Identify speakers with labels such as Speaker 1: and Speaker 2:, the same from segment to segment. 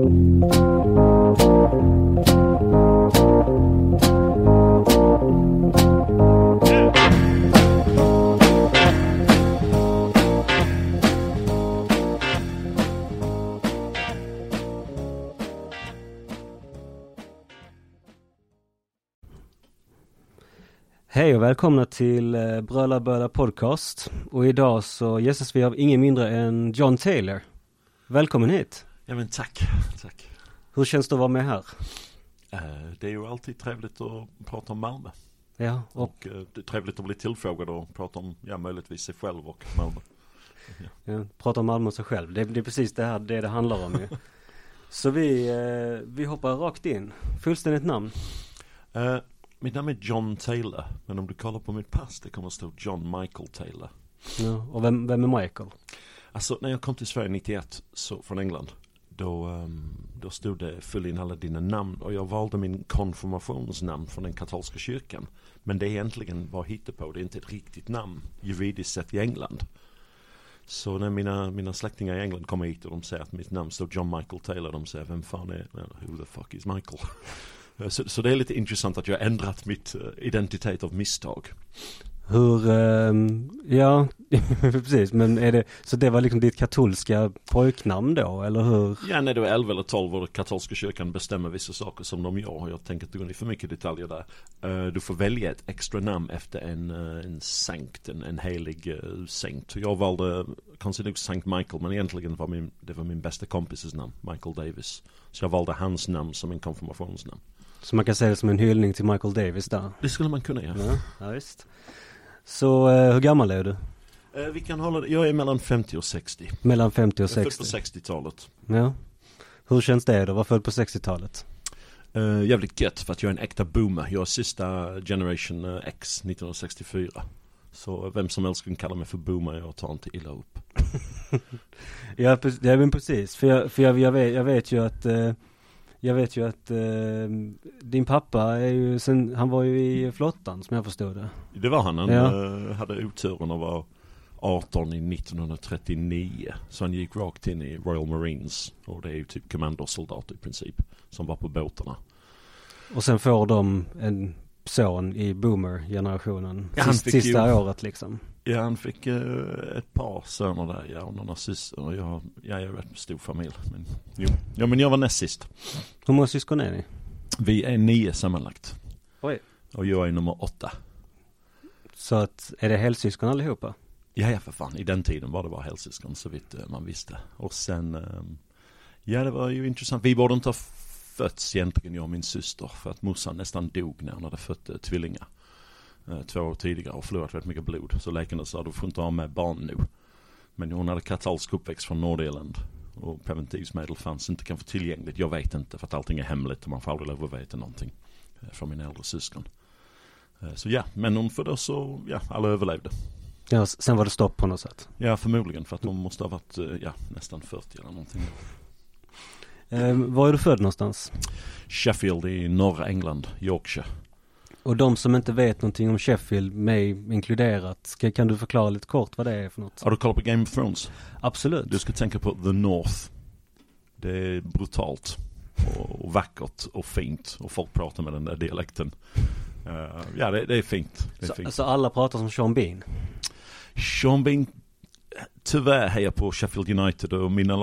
Speaker 1: Hej och välkomna till eh, Bröla Böla Podcast. Och idag så gästas vi av ingen mindre än John Taylor. Välkommen hit.
Speaker 2: Ja men tack, tack.
Speaker 1: Hur känns det att vara med här?
Speaker 2: Eh, Det är ju alltid trevligt att prata om Malmö.
Speaker 1: Ja, och
Speaker 2: Och eh, det är trevligt att bli tillfrågad och prata om, ja möjligtvis sig själv och Malmö.
Speaker 1: ja, prata om Malmö och sig själv. Det, det är precis det här det det handlar om ju. Så vi, eh, vi hoppar rakt in. Fullständigt namn.
Speaker 2: Eh, Mitt namn är John Taylor, men om du kollar på mitt pass det kommer att stå John Michael Taylor.
Speaker 1: Ja, och vem, vem är Michael?
Speaker 2: Alltså när jag kom till Sverige 91 så, från England då, ehm, då stod det fyll in alla dina namn och jag valde min konfirmationsnamn från den katolska kyrkan. Men det är egentligen bara hittepå, det är inte ett riktigt namn juridiskt sett i England. Så när mina, mina släktingar i England kommer hit och de säger att mitt namn står John Michael Taylor, de säger vem fan är, who the fuck is Michael? Så, så det är lite intressant att jag har ändrat mitt eh, identitet av misstag.
Speaker 1: Hur, ehm, ja, precis, men är det, så det var liksom ditt katolska pojknamn då, eller hur?
Speaker 2: Ja, när du är 11 eller 12 och katolska kyrkan bestämmer vissa saker som de gör. Jag tänker inte gå in i för mycket detaljer där. Eh, Du får välja ett extra namn efter en, eh, en sankt, en, en helig uh, saint. Jag valde, konstigt nog Sankt Michael, men egentligen var min, det var min bästa kompises namn, Michael Davis. Så jag valde hans namn som en konfirmationsnamn.
Speaker 1: Så man kan säga det som en hyllning till Michael Davis där.
Speaker 2: Det skulle man kunna göra.
Speaker 1: Ja, ja visst. Så eh, hur gammal är du?
Speaker 2: Eh, Vi kan hålla det, jag är mellan 50 och 60.
Speaker 1: Mellan 50 och
Speaker 2: Jag är född
Speaker 1: 60?
Speaker 2: på 60-talet.
Speaker 1: Ja. Hur känns det då? Var född på 60-talet?
Speaker 2: Uh, jävligt gött för att jag är en äkta boomer. Jag är sista generation eh, X 1964. Så vem som helst kan kalla mig för boomer, jag tar inte illa upp.
Speaker 1: Ja men precis. För jag, för jag, jag, vet, jag vet ju att eh, jag vet ju att eh, din pappa är ju sen, han var ju i flottan som jag förstod det.
Speaker 2: Det var han, han
Speaker 1: Ja.
Speaker 2: eh, hade oturen att vara 18 i 1939. Så han gick rakt in i Royal Marines. Och det är ju typ kommandosoldat i princip. Som var på båtarna.
Speaker 1: Och sen får de en son i boomer-generationen.
Speaker 2: Ja,
Speaker 1: sista
Speaker 2: ju-
Speaker 1: året liksom.
Speaker 2: Ja, han fick eh, ett par söner där, ja, och några systrar. Och jag, jag är en rätt stor familj. Men, jo. Ja, men jag var näst sist.
Speaker 1: Hur många syskon är ni?
Speaker 2: Vi är nio sammanlagt.
Speaker 1: Oj.
Speaker 2: Och jag är nummer åtta.
Speaker 1: Så att, är det helsyskon allihopa?
Speaker 2: Ja, ja för fan. I den tiden var det bara helsyskon så vitt eh, man visste. Och sen, ehm, ja det var ju intressant. Vi borde inte ha fötts egentligen, jag och min syster. För att morsan nästan dog när hon hade fött eh, tvillingar. Eh, två år tidigare och förlorat väldigt mycket blod. Så läkarna sa du får inte ha med barn nu. Men hon hade katolsk uppväxt från Nordirland. Och preventivmedel fanns inte kanske tillgängligt. Jag vet inte för att allting är hemligt och man får aldrig lov att veta någonting. eh, Från mina äldre syskon. Eh, Så ja, men hon föddes så, ja, alla överlevde.
Speaker 1: Ja, sen var det stopp på något sätt.
Speaker 2: Ja, förmodligen för att de måste ha varit, ja, nästan 40 eller någonting.
Speaker 1: Eh, var är du född någonstans?
Speaker 2: Sheffield i norra England, Yorkshire.
Speaker 1: Och de som inte vet någonting om Sheffield, mig inkluderat, ska, kan du förklara lite kort vad det är för något?
Speaker 2: Har du kollat på Game of Thrones?
Speaker 1: Absolut.
Speaker 2: Du ska tänka på The North. Det är brutalt och, och vackert och fint och folk pratar med den där dialekten. Eh, ja, det, det är fint. Det är
Speaker 1: Så,
Speaker 2: fint.
Speaker 1: alltså alla pratar som Sean Bean?
Speaker 2: Sean Bean, tyvärr hejar på Sheffield United och mina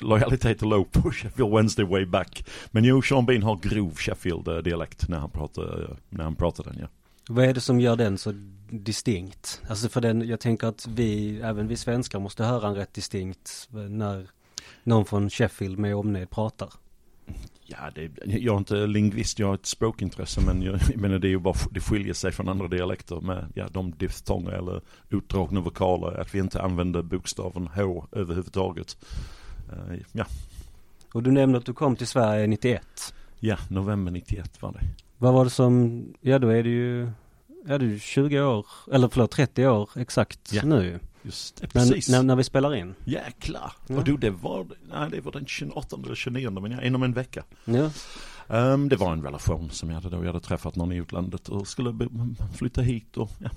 Speaker 2: lojaliteter låg på Sheffield Wednesday way back. Men jo, Sean Bean har grov Sheffield-dialekt eh, när han pratar, eh, när han pratar den ja.
Speaker 1: Vad är det som gör den så distinkt? Alltså för den, jag tänker att vi, även vi svenskar måste höra en rätt distinkt eh, när någon från Sheffield med omnejd pratar.
Speaker 2: Ja, det, jag är inte lingvist, jag har ett språkintresse men jag, jag menar det är ju bara, det skiljer sig från andra dialekter med ja, de diftonger eller utdragna vokaler, att vi inte använder bokstaven H överhuvudtaget. Eh, ja,
Speaker 1: Och du nämnde att du kom till Sverige 91.
Speaker 2: ja, november 91 var det.
Speaker 1: Vad var det som, ja då är det ju, ja du är 20 år, eller förlåt 30 år exakt
Speaker 2: Ja.
Speaker 1: nu.
Speaker 2: Just det, precis.
Speaker 1: När, när, vi spelar in.
Speaker 2: Jäklar!
Speaker 1: Ja.
Speaker 2: Och du, det var, nej det var den 28 eller 29 men ja, inom en vecka.
Speaker 1: Ja.
Speaker 2: Ehm, det var en relation som jag hade då. Jag hade träffat någon i utlandet och skulle flytta hit och ja.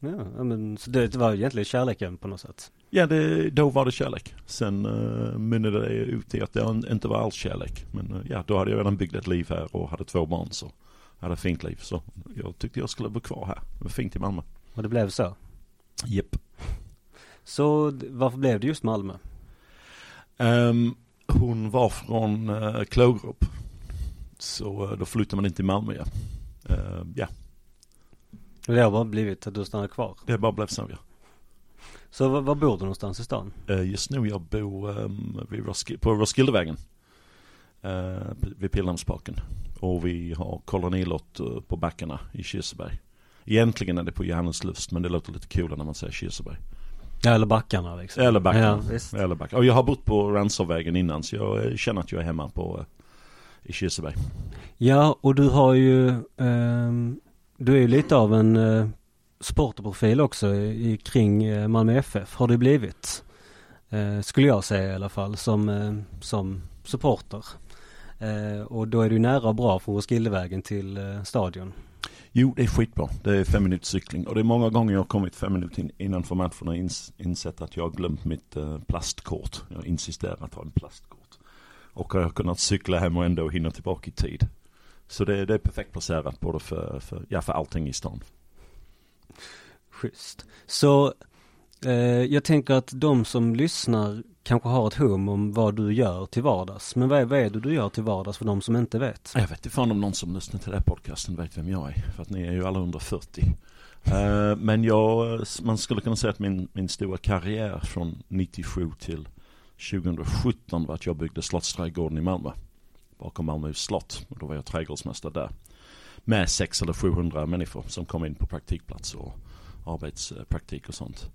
Speaker 1: Ja, men så det var egentligen kärleken på något sätt.
Speaker 2: Ja, det, då var det kärlek. Sen uh, mynnade det ut i att det inte var alls kärlek. Men uh, ja, då hade jag redan byggt ett liv här och hade två barn så jag hade ett fint liv. Så jag tyckte jag skulle bo kvar här. Det var fint i Malmö.
Speaker 1: Och det blev så?
Speaker 2: Japp.
Speaker 1: Så varför blev det just Malmö?
Speaker 2: Um, hon var från uh, Klågerup. Så uh, då flyttade man in till Malmö ja. Uh, ja.
Speaker 1: Och det har bara blivit att du stannar kvar?
Speaker 2: Det bara blev så ja.
Speaker 1: Så var, var, bor du någonstans i stan?
Speaker 2: Uh, just nu jag bor um, vid Roskilde, på Roskildevägen. Uh, vid Pildammsparken. Och vi har kolonilott uh, på backarna i Kirseberg. Egentligen är det på Johanneslust men det låter lite coolare när man säger Kirseberg.
Speaker 1: Ja, eller backarna liksom.
Speaker 2: Eller backarna. Ja, eller backarna. Och jag har bott på Ransavvägen innan så jag känner att jag är hemma på i Kirseberg.
Speaker 1: Ja, och du har ju um, Du är ju lite av en uh, sportprofil också i, kring uh, Malmö FF. Har du blivit? Uh, skulle jag säga i alla fall som, uh, som supporter. och då är du nära och bra från Roskildevägen till stadion.
Speaker 2: Jo, det är skitbra. Det är fem minuters cykling. Och det är många gånger jag har kommit fem minuter in, innanför matchen och ins, insett att jag har glömt mitt eh, plastkort. Jag insisterar att ha en plastkort. Och jag har kunnat cykla hem och ändå hinna tillbaka i tid. Så det, det är perfekt placerat både för, för, ja, för allting i stan.
Speaker 1: Schysst. Så eh, jag tänker att de som lyssnar kanske har ett hum om vad du gör till vardags. Men vad är, vad är det du gör till vardags för de som inte vet?
Speaker 2: Jag vet inte fan om någon som lyssnar till den här podcasten vet vem jag är. För att ni är ju alla under 40. Uh, eh, men jag, man skulle kunna säga att min, min stora karriär från 97 till 2017 var att jag byggde Slottsträdgården i Malmö. Bakom Malmö slott. Och då var jag trädgårdsmästare där. Med 600 eller 700 människor som kom in på praktikplats och arbetspraktik och sånt.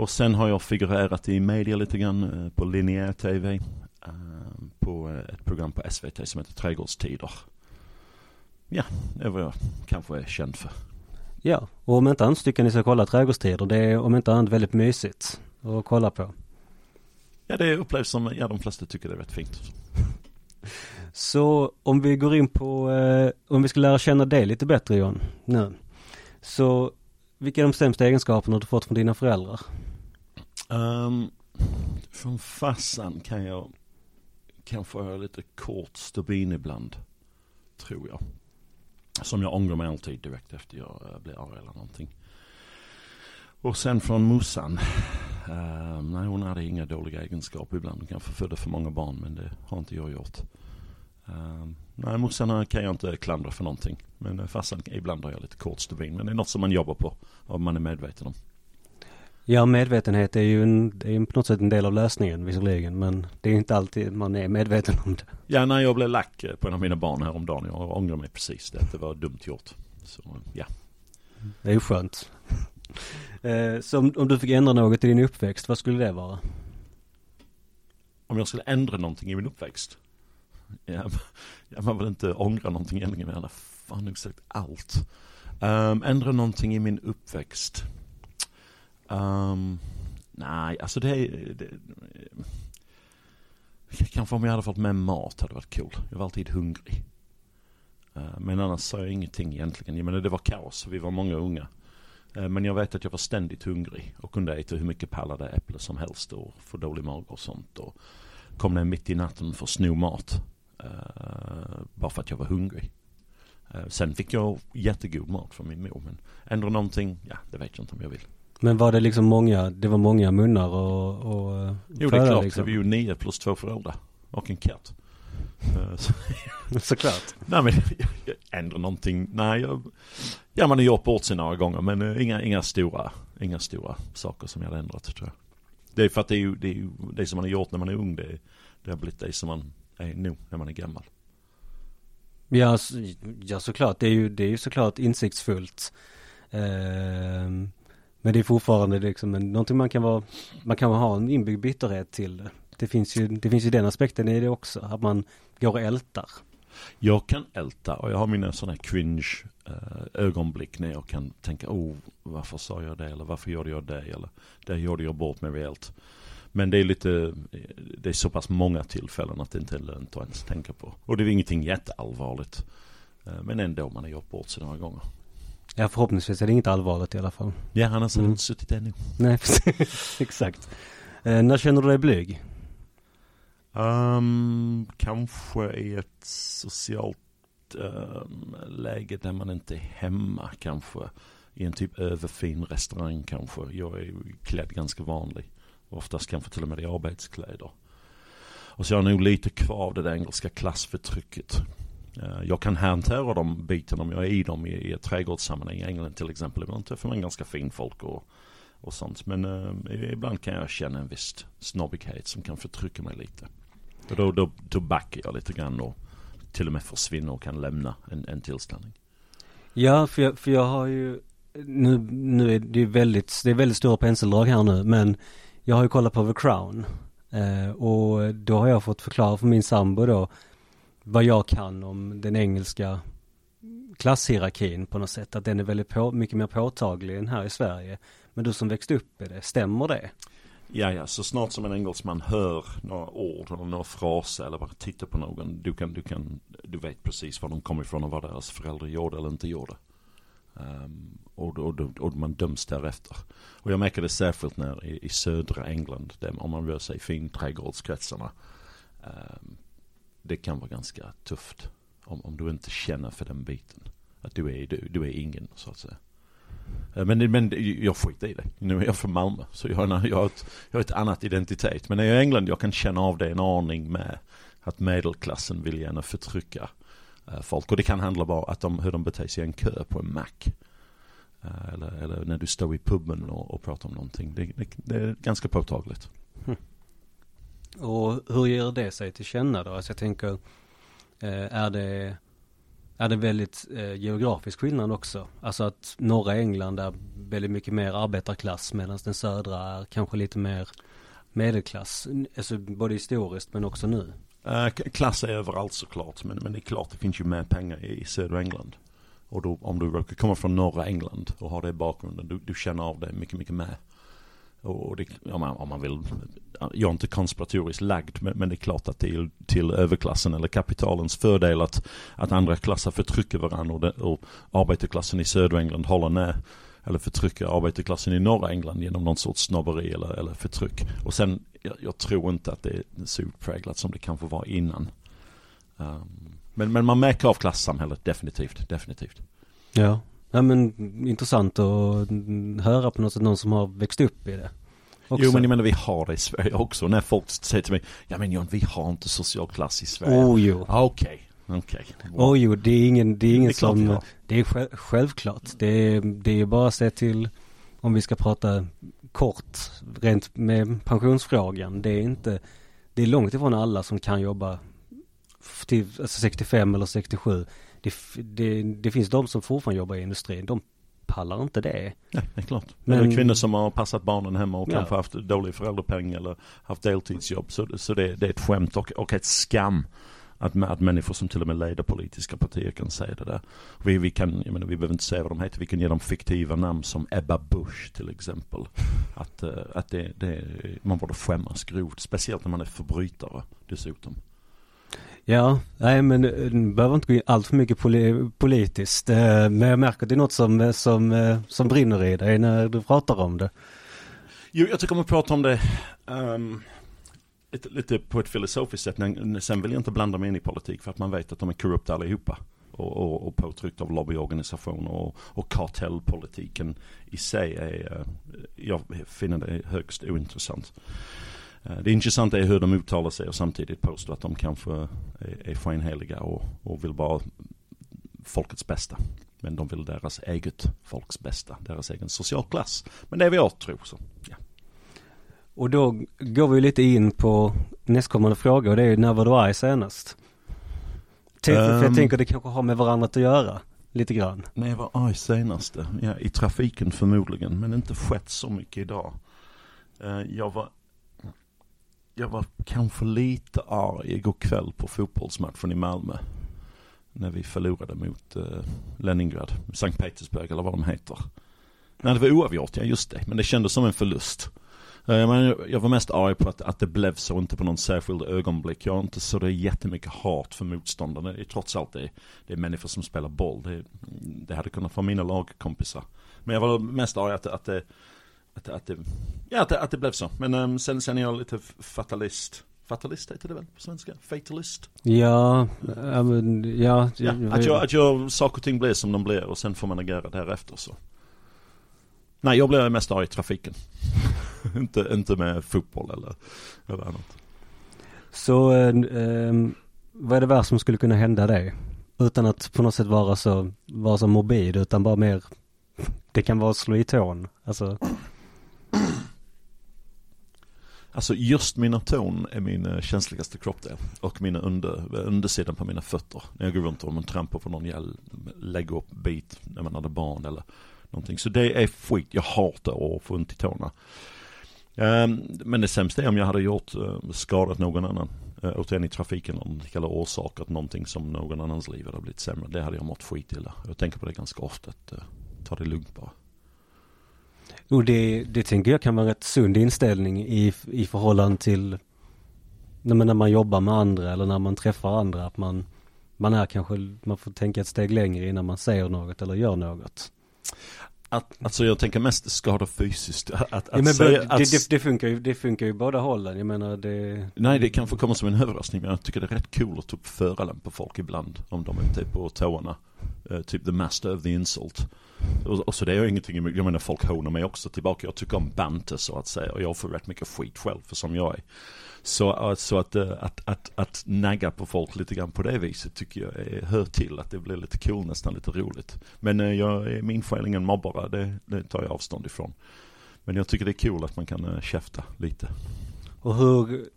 Speaker 2: Och sen har jag figurerat i media lite grann eh, på linjär tv. Eh, på eh, ett program på SVT som heter Trädgårdstider. Ja, det är vad jag kanske är känd för.
Speaker 1: Ja, och om inte annat tycker ni ska kolla Trädgårdstider. Det är om inte annat väldigt mysigt att kolla på.
Speaker 2: Ja, det upplevs som, ja de flesta tycker det är rätt fint.
Speaker 1: Så om vi går in på, eh, om vi ska lära känna dig lite bättre John, nu. Så vilka är de sämsta egenskaperna du fått från dina föräldrar?
Speaker 2: Um, från farsan kan jag kanske ha lite kort stubin ibland. Tror jag. Som jag ångrar mig alltid direkt efter jag eh, blir arg eller någonting. Och sen från morsan. Uh, nej, hon hade inga dåliga egenskaper ibland. Hon kanske födde för många barn, men det har inte jag gjort. Uh, nej, morsan eh, kan jag inte klandra för någonting. Men uh, farsan, ibland har jag lite kort stubin. Men det är något som man jobbar på och man är medveten om.
Speaker 1: Ja, medvetenhet är ju en, är på något sätt en del av lösningen visserligen. Men det är inte alltid man är medveten om det.
Speaker 2: Ja, när jag blev lack på en av mina barn häromdagen. Jag ångrar mig precis. Det, det var dumt gjort. Så, ja.
Speaker 1: Det är ju skönt. Eh, så om, om, du fick ändra något i din uppväxt, vad skulle det vara?
Speaker 2: Om jag skulle ändra någonting i min uppväxt? Ja, jag man vill inte ångra någonting egentligen, jag har fan nog sagt allt. Um, ändra någonting i min uppväxt? Um, nej, alltså det är... Det, kanske om jag hade fått med mat hade varit cool. Jag var alltid hungrig. Uh, men annars sa jag ingenting egentligen. Jag menar det var kaos, vi var många unga. Uh, men jag vet att jag var ständigt hungrig och kunde äta hur mycket pallade äpple som helst och få dålig mage och sånt. Och kom ner mitt i natten för att sno mat. Uh, bara för att jag var hungrig. Uh, sen fick jag jättegod mat från min mor men ändå någonting, ja det vet jag inte om jag vill.
Speaker 1: Men var det liksom många, det var många munnar och, och
Speaker 2: Jo det är klart, liksom. det var ju nio plus två föräldrar och en katt.
Speaker 1: Så. Såklart.
Speaker 2: Nej men ändå någonting, nej jag, ja man har gjort bort sig några gånger men uh, inga, inga stora, inga stora saker som jag hade ändrat tror jag. Det är för att det är ju, det, är ju, det som man har gjort när man är ung, det, det har blivit det som man är nu när man är gammal.
Speaker 1: Ja, ja såklart, det är ju, det är ju såklart insiktsfullt. Uh, men det är fortfarande liksom en, någonting man kan vara, man kan ha en inbyggd bitterhet till det. Det finns ju, det finns ju den aspekten i det också, att man går och ältar.
Speaker 2: Jag kan älta och jag har mina sådana här cringe eh, ögonblick när jag kan tänka, oh varför sa jag det eller varför gjorde jag det eller det gjorde jag bort mig rejält. Men det är lite, eh, det är så pass många tillfällen att det inte är lönt att ens tänka på. Och det är ingenting jätteallvarligt. Eh, men ändå, man har gjort bort sig några gånger.
Speaker 1: Ja, förhoppningsvis är det inget allvarligt i alla fall.
Speaker 2: Ja, annars hade
Speaker 1: Mm.
Speaker 2: jag inte suttit ännu.
Speaker 1: Nej, precis. Exakt. Eh, när känner du dig blyg?
Speaker 2: Um, kanske i ett socialt um, läge där man inte är hemma kanske. I en typ överfin restaurang kanske. Jag är klädd ganska vanlig. Oftast kanske till och med i arbetskläder. Och så har jag nog lite kvar av det där engelska klassförtrycket. Eh, jag kan hantera de bitarna om jag är i dem i, i ett trädgårdssammanhang i England till exempel. Ibland träffar man ganska fin folk och, och sånt. Men eh, ibland kan jag känna en viss snobbighet som kan förtrycka mig lite. Och då, då, då backar jag lite grann och till och med försvinner och kan lämna en, en tillställning.
Speaker 1: Ja, för jag, för jag har ju nu, nu är det ju väldigt, det är väldigt stora penseldrag här nu, men jag har ju kollat på The Crown. Eh, och då har jag fått förklara för min sambo då vad jag kan om den engelska klasshierarkin på något sätt. Att den är väldigt på, mycket mer påtaglig än här i Sverige. Men du som växte upp i det, stämmer det?
Speaker 2: Ja, ja, så snart som en engelsman hör några ord eller några fraser eller bara tittar på någon. Du kan, du kan, du vet precis var de kommer ifrån och vad deras föräldrar gjorde eller inte gjorde. Um, och, och, och, och man döms därefter. Och jag märker det särskilt när i, i södra England, där, om man rör sig i finträdgårdskretsarna. Um, det kan vara ganska tufft om, om du inte känner för den biten. Att du är, du, du är ingen så att säga. Eh, men, men jag skiter i det. Nu är jag från Malmö. Så jag har, jag, har ett, jag har ett annat identitet. Men när jag är i England jag kan känna av det en aning med att medelklassen vill gärna förtrycka eh, folk. Och det kan handla bara att de, hur de beter sig i en kö på en mack. Eh, eller, eller när du står i puben och, och pratar om någonting. Det, det, det är ganska påtagligt. Hm.
Speaker 1: Och hur ger det sig till känna då? Alltså jag tänker, eh, är det, är det väldigt eh, geografisk skillnad också? Alltså att norra England är väldigt mycket mer arbetarklass medan den södra är kanske lite mer medelklass. Alltså både historiskt men också nu.
Speaker 2: Eh, klass är överallt såklart. Men, men det är klart det finns ju mer pengar i, i södra England. Och då, om du råkar komma från norra England och har det i bakgrunden. Du, du känner av det mycket, mycket mer. Och det, om, man, om man vill, jag är inte konspiratoriskt lagd men, men det är klart att det är till överklassen eller kapitalens fördel att, att andra klasser förtrycker varandra och, det, och arbetarklassen i södra England håller ner eller förtrycker arbetarklassen i norra England genom någon sorts snobberi eller, eller förtryck. Och sen, jag, jag tror inte att det är så utpräglat som det kanske var innan. Um, men, men man märker av klassamhället definitivt, definitivt.
Speaker 1: Ja. Ja men intressant att höra på något sätt någon som har växt upp i det. Också.
Speaker 2: Jo men jag menar vi har det i Sverige också. När folk säger till mig, ja men John vi har inte social klass i Sverige.
Speaker 1: Oh jo.
Speaker 2: Ah, Okej, okej.
Speaker 1: Oh jo, det är ingen, det är ingen
Speaker 2: Det är klart
Speaker 1: som,
Speaker 2: har.
Speaker 1: det är själv, självklart. Det är, det är bara att se till, om vi ska prata kort, rent med pensionsfrågan. Det är inte, det är långt ifrån alla som kan jobba till alltså 65 eller 67. Det, det, det finns de som fortfarande jobbar i industrin. De pallar inte det.
Speaker 2: Ja, det är klart. Men, är kvinnor som har passat barnen hemma och
Speaker 1: Ja.
Speaker 2: kanske haft dålig föräldrapenning eller haft deltidsjobb. Så, så det, det är ett skämt och, och ett skam. Att, att människor som till och med leder politiska partier kan säga det där. Vi, vi kan, jag menar, vi behöver inte säga vad de heter. Vi kan ge dem fiktiva namn som Ebba Busch till exempel. Att, eh, att det, det, man borde skämmas grovt. Speciellt när man är förbrytare dessutom.
Speaker 1: Ja, nej men eh, du nu behöver inte gå in allt för mycket poli- politiskt. Eh, men jag märker att det är något som, eh, som, som brinner i dig när du pratar om det.
Speaker 2: Jo, jag tycker om att prata om det um, lite, lite på ett filosofiskt sätt. Men sen vill jag inte blanda mig in i politik för att man vet att de är korrupta allihopa. Och, och, och påtryckt av lobbyorganisationer och, och kartellpolitiken i sig är, jag finner det högst ointressant. Eh, Det intressanta är hur de uttalar sig och samtidigt påstår att de kanske är, är skenheliga och, och vill bara folkets bästa. Men de vill deras eget folks bästa, deras egen socialklass. Men det är vad jag tror så. Ja.
Speaker 1: Och då går vi lite in på nästkommande fråga och det är när var du arg senast? Tänk, för jag
Speaker 2: Ehm.
Speaker 1: tänker det kanske har med varandra att göra. Lite grann.
Speaker 2: När jag var arg senaste, ja, i trafiken förmodligen, men inte skett så mycket idag. Eh, jag var, jag var kanske lite arg igår kväll på fotbollsmatchen i Malmö. När vi förlorade mot eh, Leningrad, Sankt Petersburg eller vad de heter. Nej det var oavgjort, ja just det. Men det kändes som en förlust. Eh, Men jag var mest arg på att, att det blev så, inte på någon särskild ögonblick. Jag har inte så det är jättemycket hat för motståndarna. Det är trots allt det, det är människor som spelar boll. Det, det hade kunnat vara mina lagkompisar. Men jag var mest arg att, att det, att, att det, ja, att det, att det blev så. Men um, sen, sen är jag lite fatalist. Fatalist heter det väl på svenska? Fatalist?
Speaker 1: Ja, ja, men, ja,
Speaker 2: Ja, att, jag, att jag, saker och ting blir som de blir och sen får man agera därefter så. Nej, jag blir mest arg i trafiken. inte, inte med fotboll eller, eller annat.
Speaker 1: Så eh, ehm, vad är det värsta som skulle kunna hända dig? Utan att på något sätt vara så, vara så morbid utan bara mer Det kan vara att slå i tån. Alltså,
Speaker 2: Alltså just mina tån är min eh, känsligaste kroppdel. Och mina under, undersidan på mina fötter. När jag går runt och man trampar på någon jag lägger upp bit när man hade barn eller någonting. Så det är skit. Jag hatar att få ont i tårna. Ehm, men det sämsta är om jag hade gjort, eh, skadat någon annan. Eh, återigen i trafiken om det kallar orsakat någonting som någon annans liv hade blivit sämre. Det hade jag mått skit illa. Jag tänker på det ganska ofta. Att, ta det lugnt bara
Speaker 1: och det, det tänker jag kan vara en rätt sund inställning i, i förhållande till när man, när man jobbar med andra eller när man träffar andra. Att man, man är kanske, man får tänka ett steg längre innan man säger något eller gör något.
Speaker 2: Att, alltså jag tänker mest skada fysiskt. Att, att,
Speaker 1: Ja, men
Speaker 2: säga,
Speaker 1: det,
Speaker 2: att,
Speaker 1: det, det, funkar ju, det funkar ju båda hållen. Jag menar det,
Speaker 2: Nej, det kan få komma som en överraskning, men jag tycker det är rätt cool att upp förolämpa på folk ibland. Om de är på tårna. Eh, typ the master of the insult. Och, och så det är ju ingenting emot, jag menar folk hånar mig också tillbaka. Jag tycker om banter så att säga. Och jag får rätt mycket skit själv för som jag är. Så, eh, så att, eh, att, att, att nagga på folk lite grann på det viset tycker jag är, hör till. Att det blir lite cool, nästan lite roligt. Men eh, jag min själ ingen mobbare, det, det tar jag avstånd ifrån. Men jag tycker det är cool att man kan käfta lite.
Speaker 1: och hur,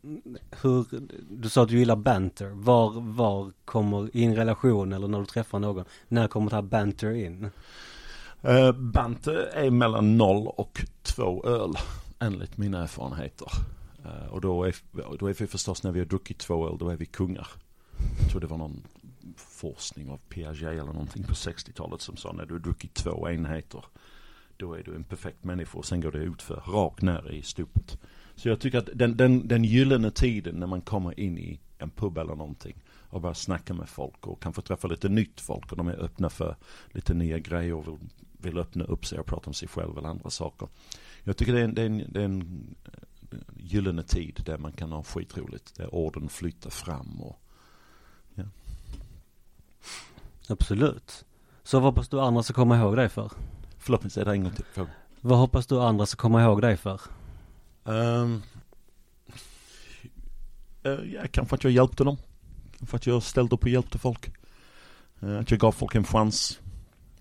Speaker 1: hur, du sa att du gillar banter. Var, var kommer, i en relation eller när du träffar någon, när kommer det här banter in?
Speaker 2: Uh, Bante är mellan noll och två öl, enligt mina erfarenheter. Eh, och då är, då är vi förstås när vi har druckit två öl, då är vi kungar. Jag tror det var någon forskning av Piaget eller någonting på 60-talet som sa när du har druckit två enheter, då är du en perfekt människa och sen går det ut för rakt ner i stupet. Så jag tycker att den, den, den gyllene tiden när man kommer in i en pub eller någonting och börjar snacka med folk och kan få träffa lite nytt folk och de är öppna för lite nya grejer och vill, vill öppna upp sig och prata om sig själv eller andra saker. Jag tycker det är en, det är en, det är en gyllene tid där man kan ha skitroligt. Där orden flyttar fram och
Speaker 1: Absolut. Så vad hoppas du andra ska komma ihåg dig för?
Speaker 2: Förlåt mig, säg det en gång till. Fråga.
Speaker 1: Vad hoppas du andra ska komma ihåg dig för?
Speaker 2: Um, uh, ja, kanske att jag hjälpte dem. Kanske att jag ställde upp och hjälpte folk. Uh, att jag gav folk en chans.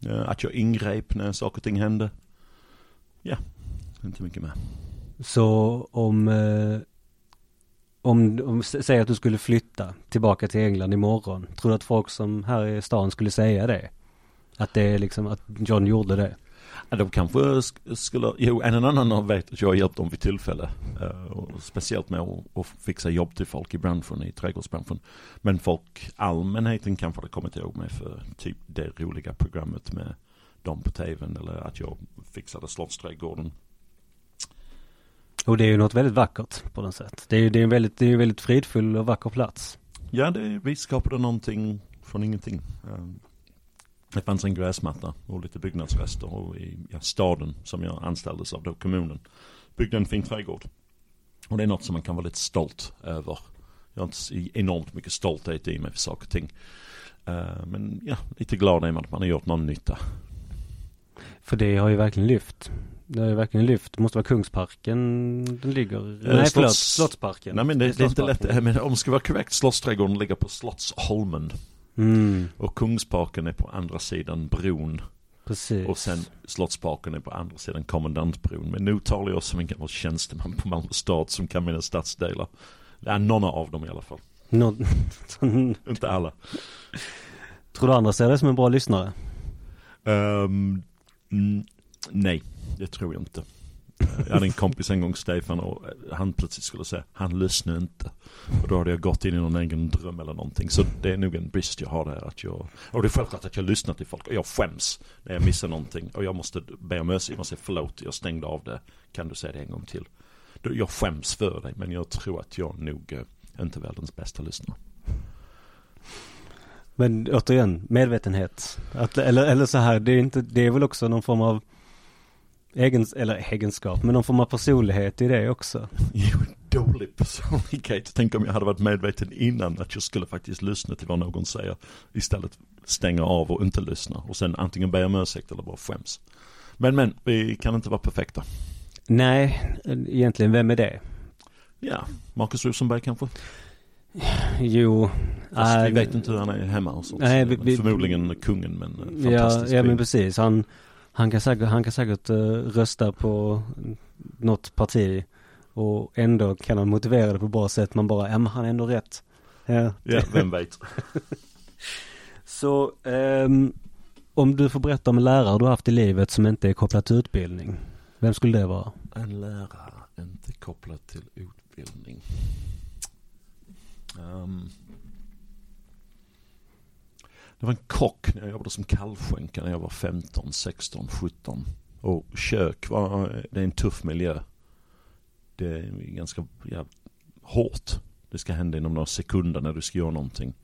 Speaker 2: Uh, att jag ingrep när saker och ting hände. Ja, inte mycket mer.
Speaker 1: Så om, eh, om, om, säg att du skulle flytta tillbaka till England imorgon. Tror du att folk som här i stan skulle säga det? Att det är liksom, att John gjorde det?
Speaker 2: Ja, de kanske skulle, jo en annan vet att jag har hjälpt dem vid tillfälle. Uh, och speciellt med att, att fixa jobb till folk i branschen, i trädgårdsbranschen. Men folk, allmänheten kanske hade kommit ihåg mig för typ det roliga programmet med dem på tvn. Eller att jag fixade Slottsträdgården.
Speaker 1: Och det är ju något väldigt vackert på något sätt. Det är det är en väldigt, det är en väldigt fridfull och vacker plats.
Speaker 2: Ja, det, vi skapade någonting från ingenting. Eh, Det fanns en gräsmatta och lite byggnadsrester och i ja, staden som jag anställdes av då, kommunen, byggde en fin trädgård. Och det är något som man kan vara lite stolt över. Jag har inte enormt mycket stolthet i mig för saker och ting. Eh, Men ja, lite glad är man att man har gjort någon nytta.
Speaker 1: För det har ju verkligen lyft. Det ju verkligen lyft. Det måste vara Kungsparken den ligger.
Speaker 2: Eh,
Speaker 1: Nej förlåt,
Speaker 2: Slotts-
Speaker 1: Slottsparken.
Speaker 2: Nej men det, det är inte lätt, men om det ska vara korrekt, Slottsträdgården ligger på Slottsholmen.
Speaker 1: Mm,
Speaker 2: Och Kungsparken är på andra sidan bron.
Speaker 1: precis.
Speaker 2: Och sen Slottsparken är på andra sidan kommendantbron. Men nu talar jag som en gammal tjänsteman på Malmö stad som kan mina stadsdelar. Ja, några av dem i alla fall.
Speaker 1: Nå-
Speaker 2: Inte alla.
Speaker 1: Tror du andra ser det som en bra lyssnare?
Speaker 2: Mm, nej, det tror jag inte. Eh, jag hade en kompis en gång, Stefan, och eh, han plötsligt skulle säga, han lyssnar inte. Och då hade jag gått in i någon egen dröm eller någonting. Så det är nog en brist jag har där. Att jag, och det är självklart att jag lyssnar till folk och jag skäms när jag missar någonting. Och jag måste be om ursäkt, jag måste säga förlåt, jag stängde av det. Kan du säga det en gång till? Jag skäms för dig men jag tror att jag nog eh, inte är världens bästa lyssnare.
Speaker 1: Men återigen, medvetenhet. Att, eller, eller så här, det är, inte, det är väl också någon form av egens, eller egenskap, men någon form av personlighet i det också.
Speaker 2: Jo, dålig personlighet. Tänk om jag hade varit medveten innan att jag skulle faktiskt lyssna till vad någon säger. Istället stänga av och inte lyssna. Och sen antingen be om ursäkt eller bara skäms. Men men, vi kan inte vara perfekta.
Speaker 1: Nej, egentligen, vem är det?
Speaker 2: Ja, Marcus Rosenberg kanske?
Speaker 1: Jo.
Speaker 2: Fast äh, vi vet inte hur han är hemma och sånt. Nej, vi, vi, Förmodligen kungen men
Speaker 1: fantastisk Ja, ja men precis. Han, han kan säkert, han kan säkert uh, rösta på något parti och ändå kan han motivera det på bra sätt. Man bara, ja men han är ändå rätt.
Speaker 2: Ja, ja vem vet.
Speaker 1: Så um, om du får berätta om en lärare du haft i livet som inte är kopplad till utbildning. Vem skulle det vara?
Speaker 2: En lärare inte kopplad till utbildning. Um, det var en kock när jag jobbade som kallskänka när jag var 15, 16, 17. Och kök var, det är en tuff miljö. Det är ganska ja, hårt. Det ska hända inom några sekunder när du ska göra någonting.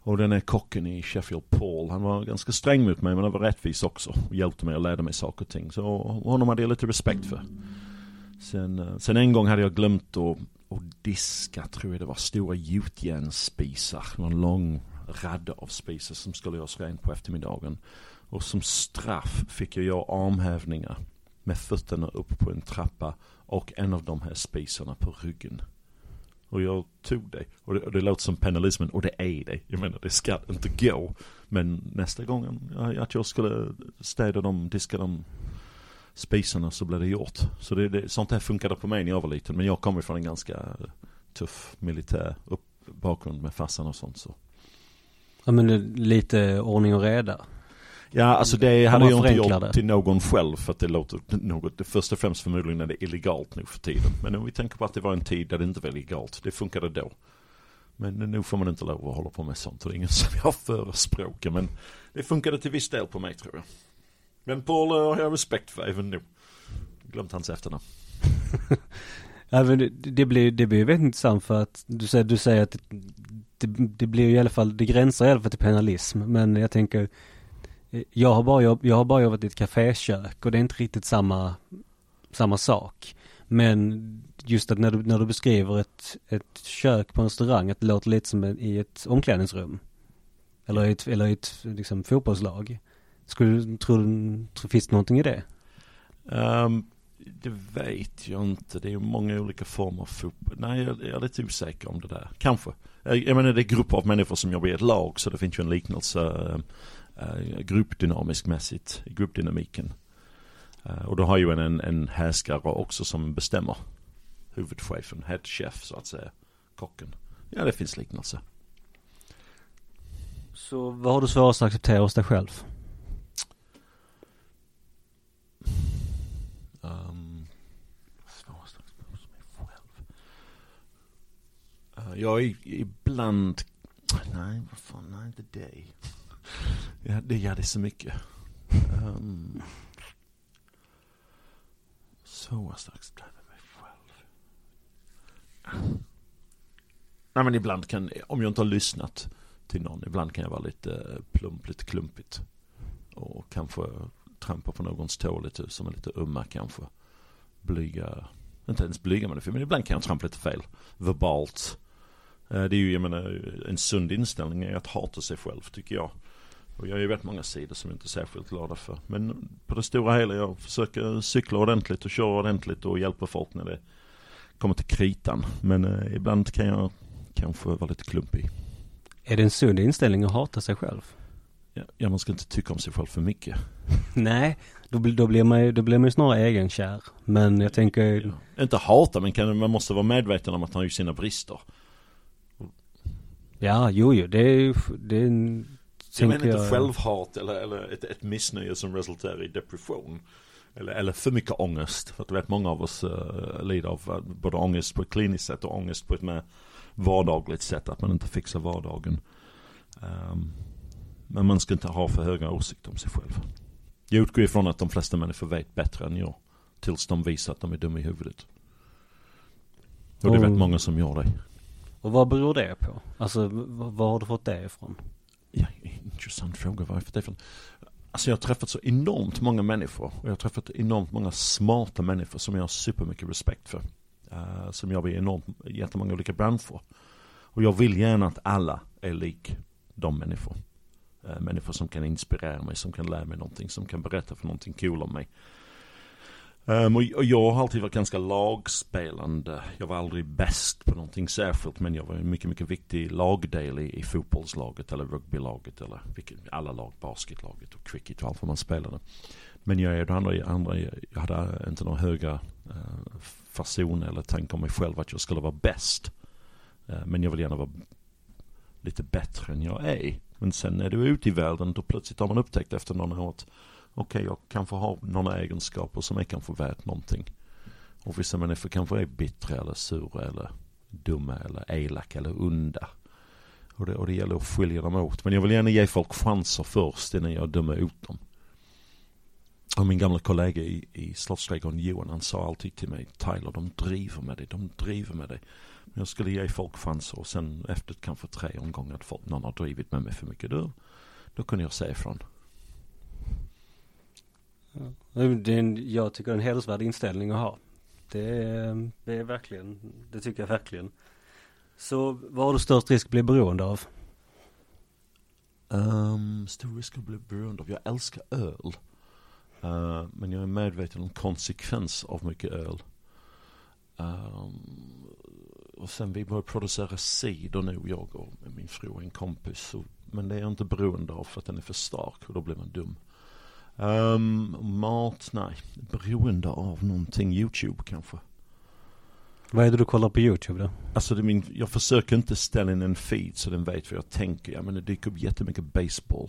Speaker 2: Och den här kocken i Sheffield Paul, han var ganska sträng mot mig men han var rättvis också. Och hjälpte mig och lärde mig saker och ting. Så honom hade jag lite respekt för. Sen, eh, sen en gång hade jag glömt att, att diska, tror jag det var, stora gjutjärnsspisar. Det var en lång radda av spisar som skulle göras rent på eftermiddagen. Och som straff fick jag göra armhävningar med fötterna upp på en trappa och en av de här spisarna på ryggen. Och jag tog det. Och det, och det låter som penalismen och det är det. Jag menar det ska inte gå. Men nästa gång att jag skulle städa dem, diska dem spisarna så blev det gjort. Så det, det, sånt här funkade på mig när jag var liten. Men jag kommer från en ganska tuff militär upp, bakgrund med farsan och sånt så.
Speaker 1: Ja men lite ordning och reda.
Speaker 2: Ja, alltså det hade jag inte gjort till någon själv för att det låter något, det först och främst förmodligen är det illegalt nu för tiden. Men om vi tänker på att det var en tid där det inte var legalt, det funkade då. Men nu får man inte lov att hålla på med sånt och det är ingen som jag förespråkar men det funkade till viss del på mig tror jag. Men Paul har jag respekt för även nu. Glömt hans efternamn.
Speaker 1: ja, men det, det, blir, det blir väldigt intressant för att du säger, du säger att det, det, det blir i alla fall, det gränsar i alla fall till penalism. Men jag tänker eh, jag har bara, jag har bara jobbat i ett kafékök och det är inte riktigt samma, samma sak. Men just att när du, när du beskriver ett, ett kök på en restaurang, att det låter lite som i ett omklädningsrum. Eller i ett, eller i ett liksom, fotbollslag. Skulle du, tror du, finns det någonting i det?
Speaker 2: Um, det vet jag inte. Det är ju många olika former av fotboll. Nej, jag, jag är lite osäker om det där. Kanske. Jag, jag menar det är grupper av människor som jobbar i ett lag så det finns ju en liknelse. Eh, eh, äh, gruppdynamisk mässigt, gruppdynamiken. Äh, och då har ju en, en, en härskare också som bestämmer. Huvudchefen, head chef så att säga. Kocken. Ja, det finns liknelser.
Speaker 1: Så vad har du svårast att acceptera hos dig själv?
Speaker 2: Um, svårast att acceptera hos mig själv? Uh, jag är ibland, nej vad fan, nej inte dig. Ja, det, gör det är så mycket. Um, så strax blir mig själv. Nej men ibland kan, om jag inte har lyssnat till någon, ibland kan jag vara lite plump, lite klumpigt. Och kanske trampa på någons tå lite, som är lite umma kanske. Blyga, inte ens blyga men, men ibland kan jag trampa lite fel. Verbalt. Eh, det är ju, jag menar, en sund inställning är att hata sig själv tycker jag. Och jag har ju vet många sidor som jag inte är särskilt glada för. Men på det stora hela, jag försöker cykla ordentligt och köra ordentligt och hjälpa folk när det kommer till kritan. Men eh, ibland kan jag kanske vara lite klumpig.
Speaker 1: Är det en sund inställning att hata sig själv?
Speaker 2: Ja, ja man ska inte tycka om sig själv för mycket.
Speaker 1: Nej, då, då, blir man, då blir man ju snarare egenkär. Men jag tänker...
Speaker 2: Ja. Inte hata, men kan, man måste vara medveten om att han har ju sina brister.
Speaker 1: Ja, jo, jo, det är, det är
Speaker 2: jag menar inte självhat eller, eller ett, ett missnöje som resulterar i depression. Eller, eller för mycket ångest. För att du vet många av oss uh, lider av uh, både ångest på ett kliniskt sätt och ångest på ett mer vardagligt sätt. Att man inte fixar vardagen. Um, men man ska inte ha för höga åsikter om sig själv. Jag utgår ifrån att de flesta människor vet bättre än jag. Tills de visar att de är dumma i huvudet. Och det rätt många som gör det.
Speaker 1: Och vad beror det på? Alltså var har du fått det ifrån?
Speaker 2: Ja, intressant fråga varför det ifrån? Alltså jag har träffat så enormt många människor. Och jag har träffat enormt många smarta människor som jag har supermycket respekt för. Uh, som jobbar i enormt, jättemånga olika branscher. Och jag vill gärna att alla är lik de människor. Uh, människor som kan inspirera mig, som kan lära mig någonting, som kan berätta för någonting kul om mig. Um, och, och jag har alltid varit ganska lagspelande. Jag var aldrig bäst på någonting särskilt men jag var en mycket, mycket viktig lagdel i, i fotbollslaget eller rugbylaget eller vilket, alla lag, basketlaget och cricket och allt vad man spelade. Men jag är det andra, andra jag hade inte några höga eh, uh, fason eller tanke om mig själv att jag skulle vara bäst. Eh, men jag vill gärna vara lite bättre än jag är. Men sen när du är ute i världen då plötsligt har man upptäckt efter några år att okej, jag kanske har några egenskaper som är kanske värt någonting. Och vissa människor kanske är bittra eller sura eller dumma eller elaka eller onda. Och det, och det gäller att skilja dem åt. Men jag vill gärna ge folk chanser först innan jag dömer ut dem. Och min gamla kollega i, i Slottsträdgården, Johan, han sa alltid till mig, Tyler, de driver med dig, de driver med dig. Men jag skulle ge folk chanser och sen efter kanske tre omgångar att folk, någon har drivit med mig för mycket, då, då kunde jag säga ifrån.
Speaker 1: Det är en, jag tycker det är en hedersvärd inställning att ha. Det är, det är verkligen, det tycker jag verkligen. Så vad har du störst risk att bli beroende av?
Speaker 2: Um, stor risk att bli beroende av. Jag älskar öl. Uh, men jag är medveten om konsekvens av mycket öl. Um, och sen vi börjar producera cider nu, jag och min fru och en kompis. Och, men det är jag inte beroende av för att den är för stark och då blir man dum. Um, mat, nej. Beroende av någonting. YouTube kanske.
Speaker 1: Vad är det du kollar på YouTube då?
Speaker 2: Alltså det är min, jag försöker inte ställa in en feed så den vet vad jag tänker. Ja, men det dyker upp jättemycket baseball.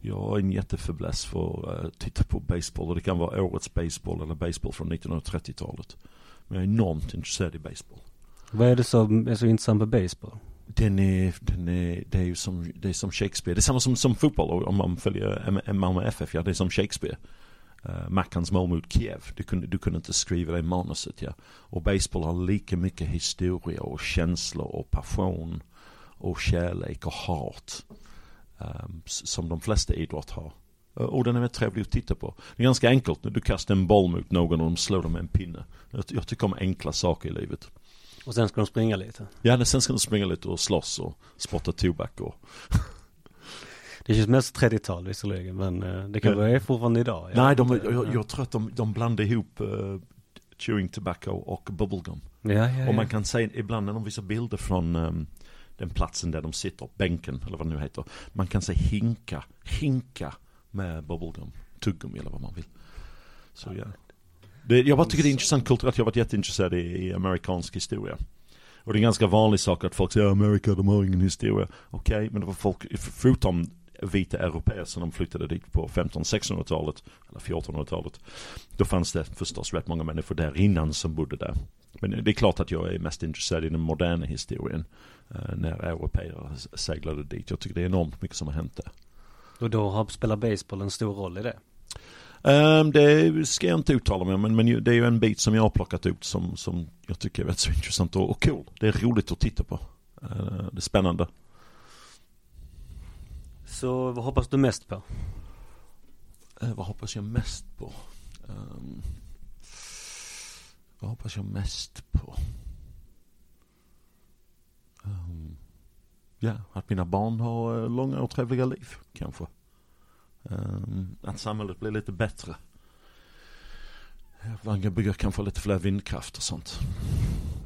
Speaker 2: Jag har en jättefäbless för att uh, titta på baseball. Och det kan vara årets baseball eller baseball från 1930-talet. Men jag är enormt intresserad i baseball.
Speaker 1: Vad är det som är så intressant med baseball?
Speaker 2: Den är, den är, det är ju som, det är som Shakespeare. Det är samma som, som fotboll om man följer Malmö FF. Ja, det är som Shakespeare. Eh, uh, Mackans mål mot Kiev. Du kunde, du kunde inte skriva det i manuset. Ja. Och baseball har lika mycket historia och känslor och passion och kärlek och hat. Um, som de flesta idrott har. Uh, och den är väldigt trevlig att titta på. Det är ganska enkelt. Du kastar en boll mot någon och de slår dem med en pinne. Jag, jag tycker om enkla saker i livet.
Speaker 1: Och sen ska de springa lite?
Speaker 2: Ja, sen ska de springa lite och slåss och spotta tobak och
Speaker 1: Det känns mest 30-tal visserligen men eh, det kanske är fortfarande idag. Jag
Speaker 2: Nej, de, jag, jag tror att de, de blandar ihop uh, chewing tobacco och bubblegum.
Speaker 1: Ja, ja, ja.
Speaker 2: Och man kan säga, ibland när de visar bilder från um, den platsen där de sitter, bänken eller vad det nu heter. Man kan säga hinka, hinka med bubblegum, tuggummi eller vad man vill. Så ja. Det, jag bara tycker det är intressant kulturellt, jag har varit jätteintresserad i, i amerikansk historia. Och det är en ganska vanlig sak att folk säger Amerika, de har ingen historia. Okej, okay, men det var folk, förutom vita europeer som de flyttade dit på 1500-1600-talet, eller 1400-talet. Då fanns det förstås rätt många människor där innan som bodde där. Men det är klart att jag är mest intresserad i den moderna historien. Eh, när europeer seglade dit. Jag tycker det är enormt mycket som har hänt där.
Speaker 1: Och då har, spelar baseball en stor roll i det?
Speaker 2: Um, det ska jag inte uttala mig om, men, men det är ju en bit som jag har plockat ut som, som jag tycker är rätt så intressant och, och cool. Det är roligt att titta på. Uh, det är spännande.
Speaker 1: Så vad hoppas du mest på?
Speaker 2: Uh, vad hoppas jag mest på? Um, vad hoppas jag mest på? Um, ja, att mina barn har uh, långa och trevliga liv, kanske. Um, att samhället blir lite bättre. Man kan bygga kanske lite fler vindkraft och sånt.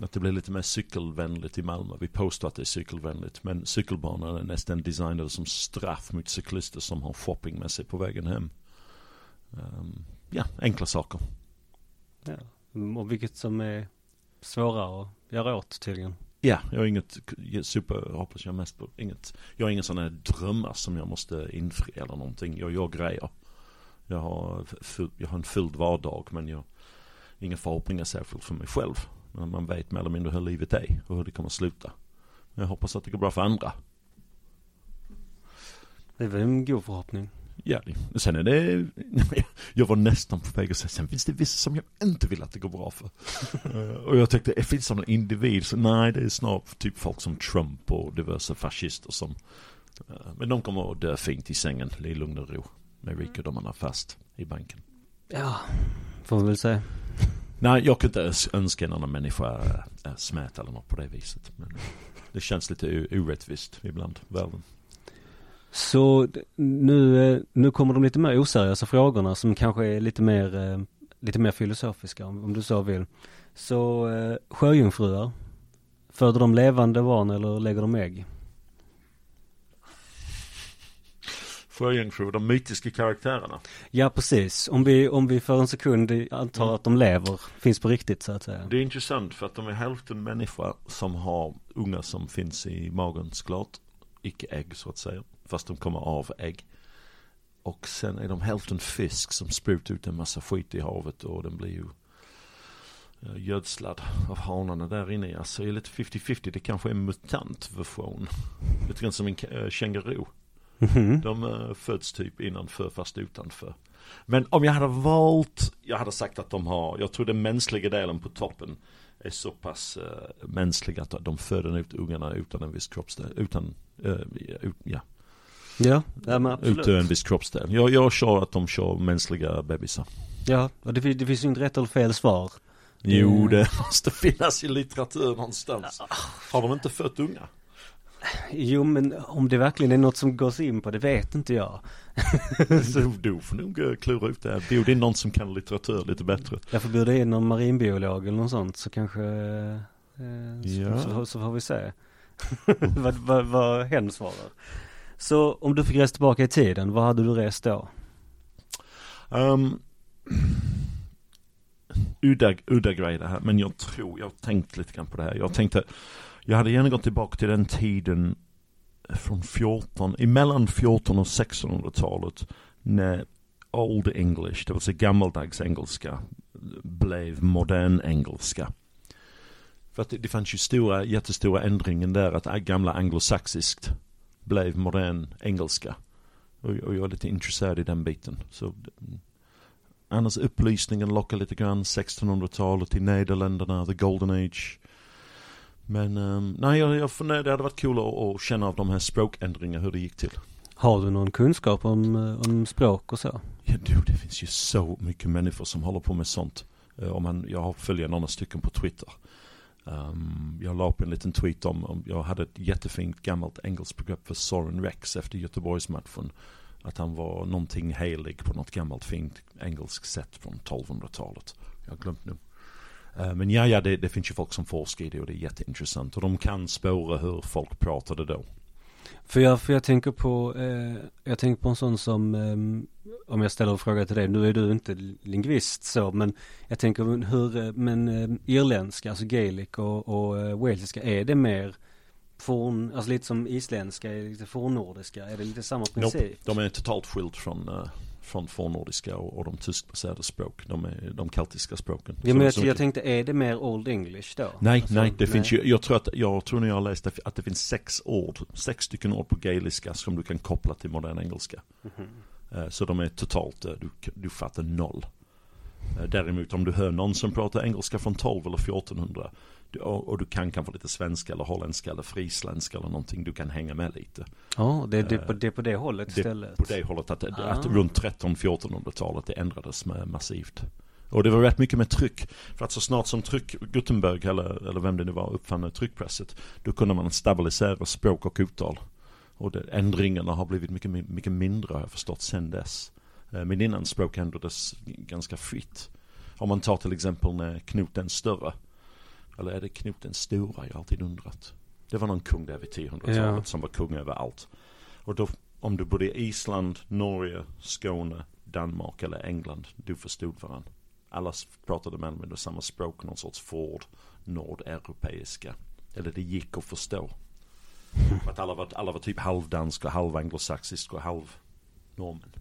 Speaker 2: Att det blir lite mer cykelvänligt i Malmö. Vi påstår att det är cykelvänligt. Men cykelbanan är nästan designade som straff mot cyklister som har shopping med sig på vägen hem. Um, ja, enkla saker.
Speaker 1: Ja. Och vilket som är svårare att göra åt tydligen.
Speaker 2: Ja, jag har inget super, hoppas jag mest på, inget, jag har inga sådana drömmar som jag måste infria eller någonting. Jag gör grejer. Jag har, full, jag har en fylld vardag men jag har inga förhoppningar särskilt för mig själv. Men man vet mer eller mindre hur livet är och hur det kommer sluta. Jag hoppas att det går bra för andra.
Speaker 1: Det är väl en god förhoppning.
Speaker 2: Ja, sen är det, jag var nästan på väg att säga, sen finns det vissa som jag inte vill att det går bra för. Eh, och jag tänkte, det finns som en individ, så nej det är snart typ folk som Trump och diverse fascister som, eh, men de kommer att dö fint i sängen, i lugn och ro, med rikedomarna fast i banken.
Speaker 1: Ja, får man väl säga.
Speaker 2: Nej, jag kunde inte önska en annan människa äh, smät eller något på det viset. Men det känns lite orättvist ibland, världen.
Speaker 1: Så nu, eh, nu kommer de lite mer oseriösa frågorna som kanske är lite mer, eh, lite mer filosofiska om, du så vill. Så eh, sjöjungfrur, föder de levande barn eller lägger de ägg?
Speaker 2: Sjöjungfrur, de mytiska karaktärerna.
Speaker 1: Ja precis, om vi, om vi för en sekund antar mm. att de lever, finns på riktigt så att säga.
Speaker 2: Det är intressant för att de är hälften människa som har unga som finns i magen såklart. Icke ägg så att säga. Fast de kommer av ägg. Och sen är de hälften fisk som sprutar ut en massa skit i havet och den blir ju eh, gödslad av hanarna där inne. Alltså det är lite 50-50. Det kanske är en mutantversion. Lite grann som en äh, känguru. Mm-hmm. De äh, föds typ innanför fast utanför. Men om jag hade valt, jag hade sagt att de har, jag tror den mänskliga delen på toppen är så pass äh, mänskliga att de föder ut ungarna utan en viss kroppsdel, utan, ut, ja,
Speaker 1: Ja, ja men absolut.
Speaker 2: Ute en viss kroppsdel. Jag, jag kör att de kör mänskliga bebisar.
Speaker 1: Ja, och det, det finns ju inte rätt eller fel svar.
Speaker 2: Jo, det måste finnas i litteratur någonstans. Har de inte fött unga?
Speaker 1: Jo men om det verkligen är något som går in på det vet inte jag.
Speaker 2: så... Du får nog eh, klura ut det. Bjud in någon som kan litteratur lite bättre.
Speaker 1: Jag får bjuda in någon marinbiolog eller något sånt så kanske eh, ja. så, så, så, får vi se vad, vad, vad hen svarar. Så om du fick resa tillbaka i tiden, vad hade du rest då?
Speaker 2: Um, udda, udda grej det här, men jag tror, jag har tänkt lite grann på det här. Jag tänkte, jag hade gärna gått tillbaka till den tiden från 14, emellan 14 och 1600-talet när Old English, det vill säga gammaldags engelska, blev modern engelska. För att det, det fanns ju stora, jättestora ändringen där att gamla anglosaxiskt blev modern engelska. Och, och jag är lite intresserad i den biten. Så, annars upplysningen lockar lite grann. 1600-talet i Nederländerna, the golden age. Men um, nej, jag, jag funderar, det hade varit kul att, att känna av de här språkändringarna, hur det gick till.
Speaker 1: Har du någon kunskap om, eh, om språk och så?
Speaker 2: Ja du, det finns ju så mycket människor som håller på med sånt. Uh, om man, jag följer några stycken på Twitter. Um, jag la upp en liten tweet om, om, jag hade ett jättefint gammalt engelskt begrepp för Soren Rex efter Göteborgsmatchen. Att han var någonting helig på något gammalt fint engelskt sätt från 1200-talet. Jag har glömt nu. Uh, men ja, ja det, det, finns ju folk som forskar i det och det är jätteintressant. Och de kan spåra hur folk pratade då.
Speaker 1: För jag, för jag tänker på, eh, jag tänker på en sån som, eh, om jag ställer en fråga till dig, nu är du inte lingvist så, men jag tänker hur, eh, men eh, irländska, alltså gaelic och, och eh, walesiska, är det mer forn, alltså lite som isländska, är lite fornnordiska, är det lite samma princip? Nope,
Speaker 2: de är totalt skilt från uh från fornnordiska och, och de tyskbaserade språk, de, är, de keltiska språken.
Speaker 1: Ja men jag, jag tänkte, är det mer Old English då?
Speaker 2: Nej, alltså, nej, det nej. finns ju, jag tror att, jag tror när jag läste att det finns sex ord, sex stycken ord på gaeliska som du kan koppla till modern engelska. Mm -hmm. Så de är totalt, eh, du, du fattar noll. Eh, däremot om du hör någon som pratar engelska från 12 eller 1400 och du kan kanske lite svenska eller holländska eller frisländska eller någonting. Du kan hänga med lite.
Speaker 1: Ja, det, det, på, det är på det hållet
Speaker 2: det,
Speaker 1: istället.
Speaker 2: På det hållet att, ah. att runt 13-1400-talet det ändrades med massivt. Och det var rätt mycket med tryck. För att så snart som tryck, Gutenberg eller, eller vem det nu var uppfann tryckpresset. Då kunde man stabilisera språk och uttal. Och det, ändringarna har blivit mycket, mycket mindre har jag förstått sen dess. Eh, men innan språk ändrades ganska fritt. Om man tar till exempel när Knut den större eller är det Knut den stora? Jag har alltid undrat. Det var någon kung där vid 1000-talet ja. som var kung över allt. Och då, om du bodde i Island, Norge, Skåne, Danmark eller England, du förstod varandra. Alla pratade med använde samma språk, någon sorts ford, nordeuropeiska. Eller det gick att förstå. För att alla var, alla var typ halvdanska, halvanglosaxiska och halv normen.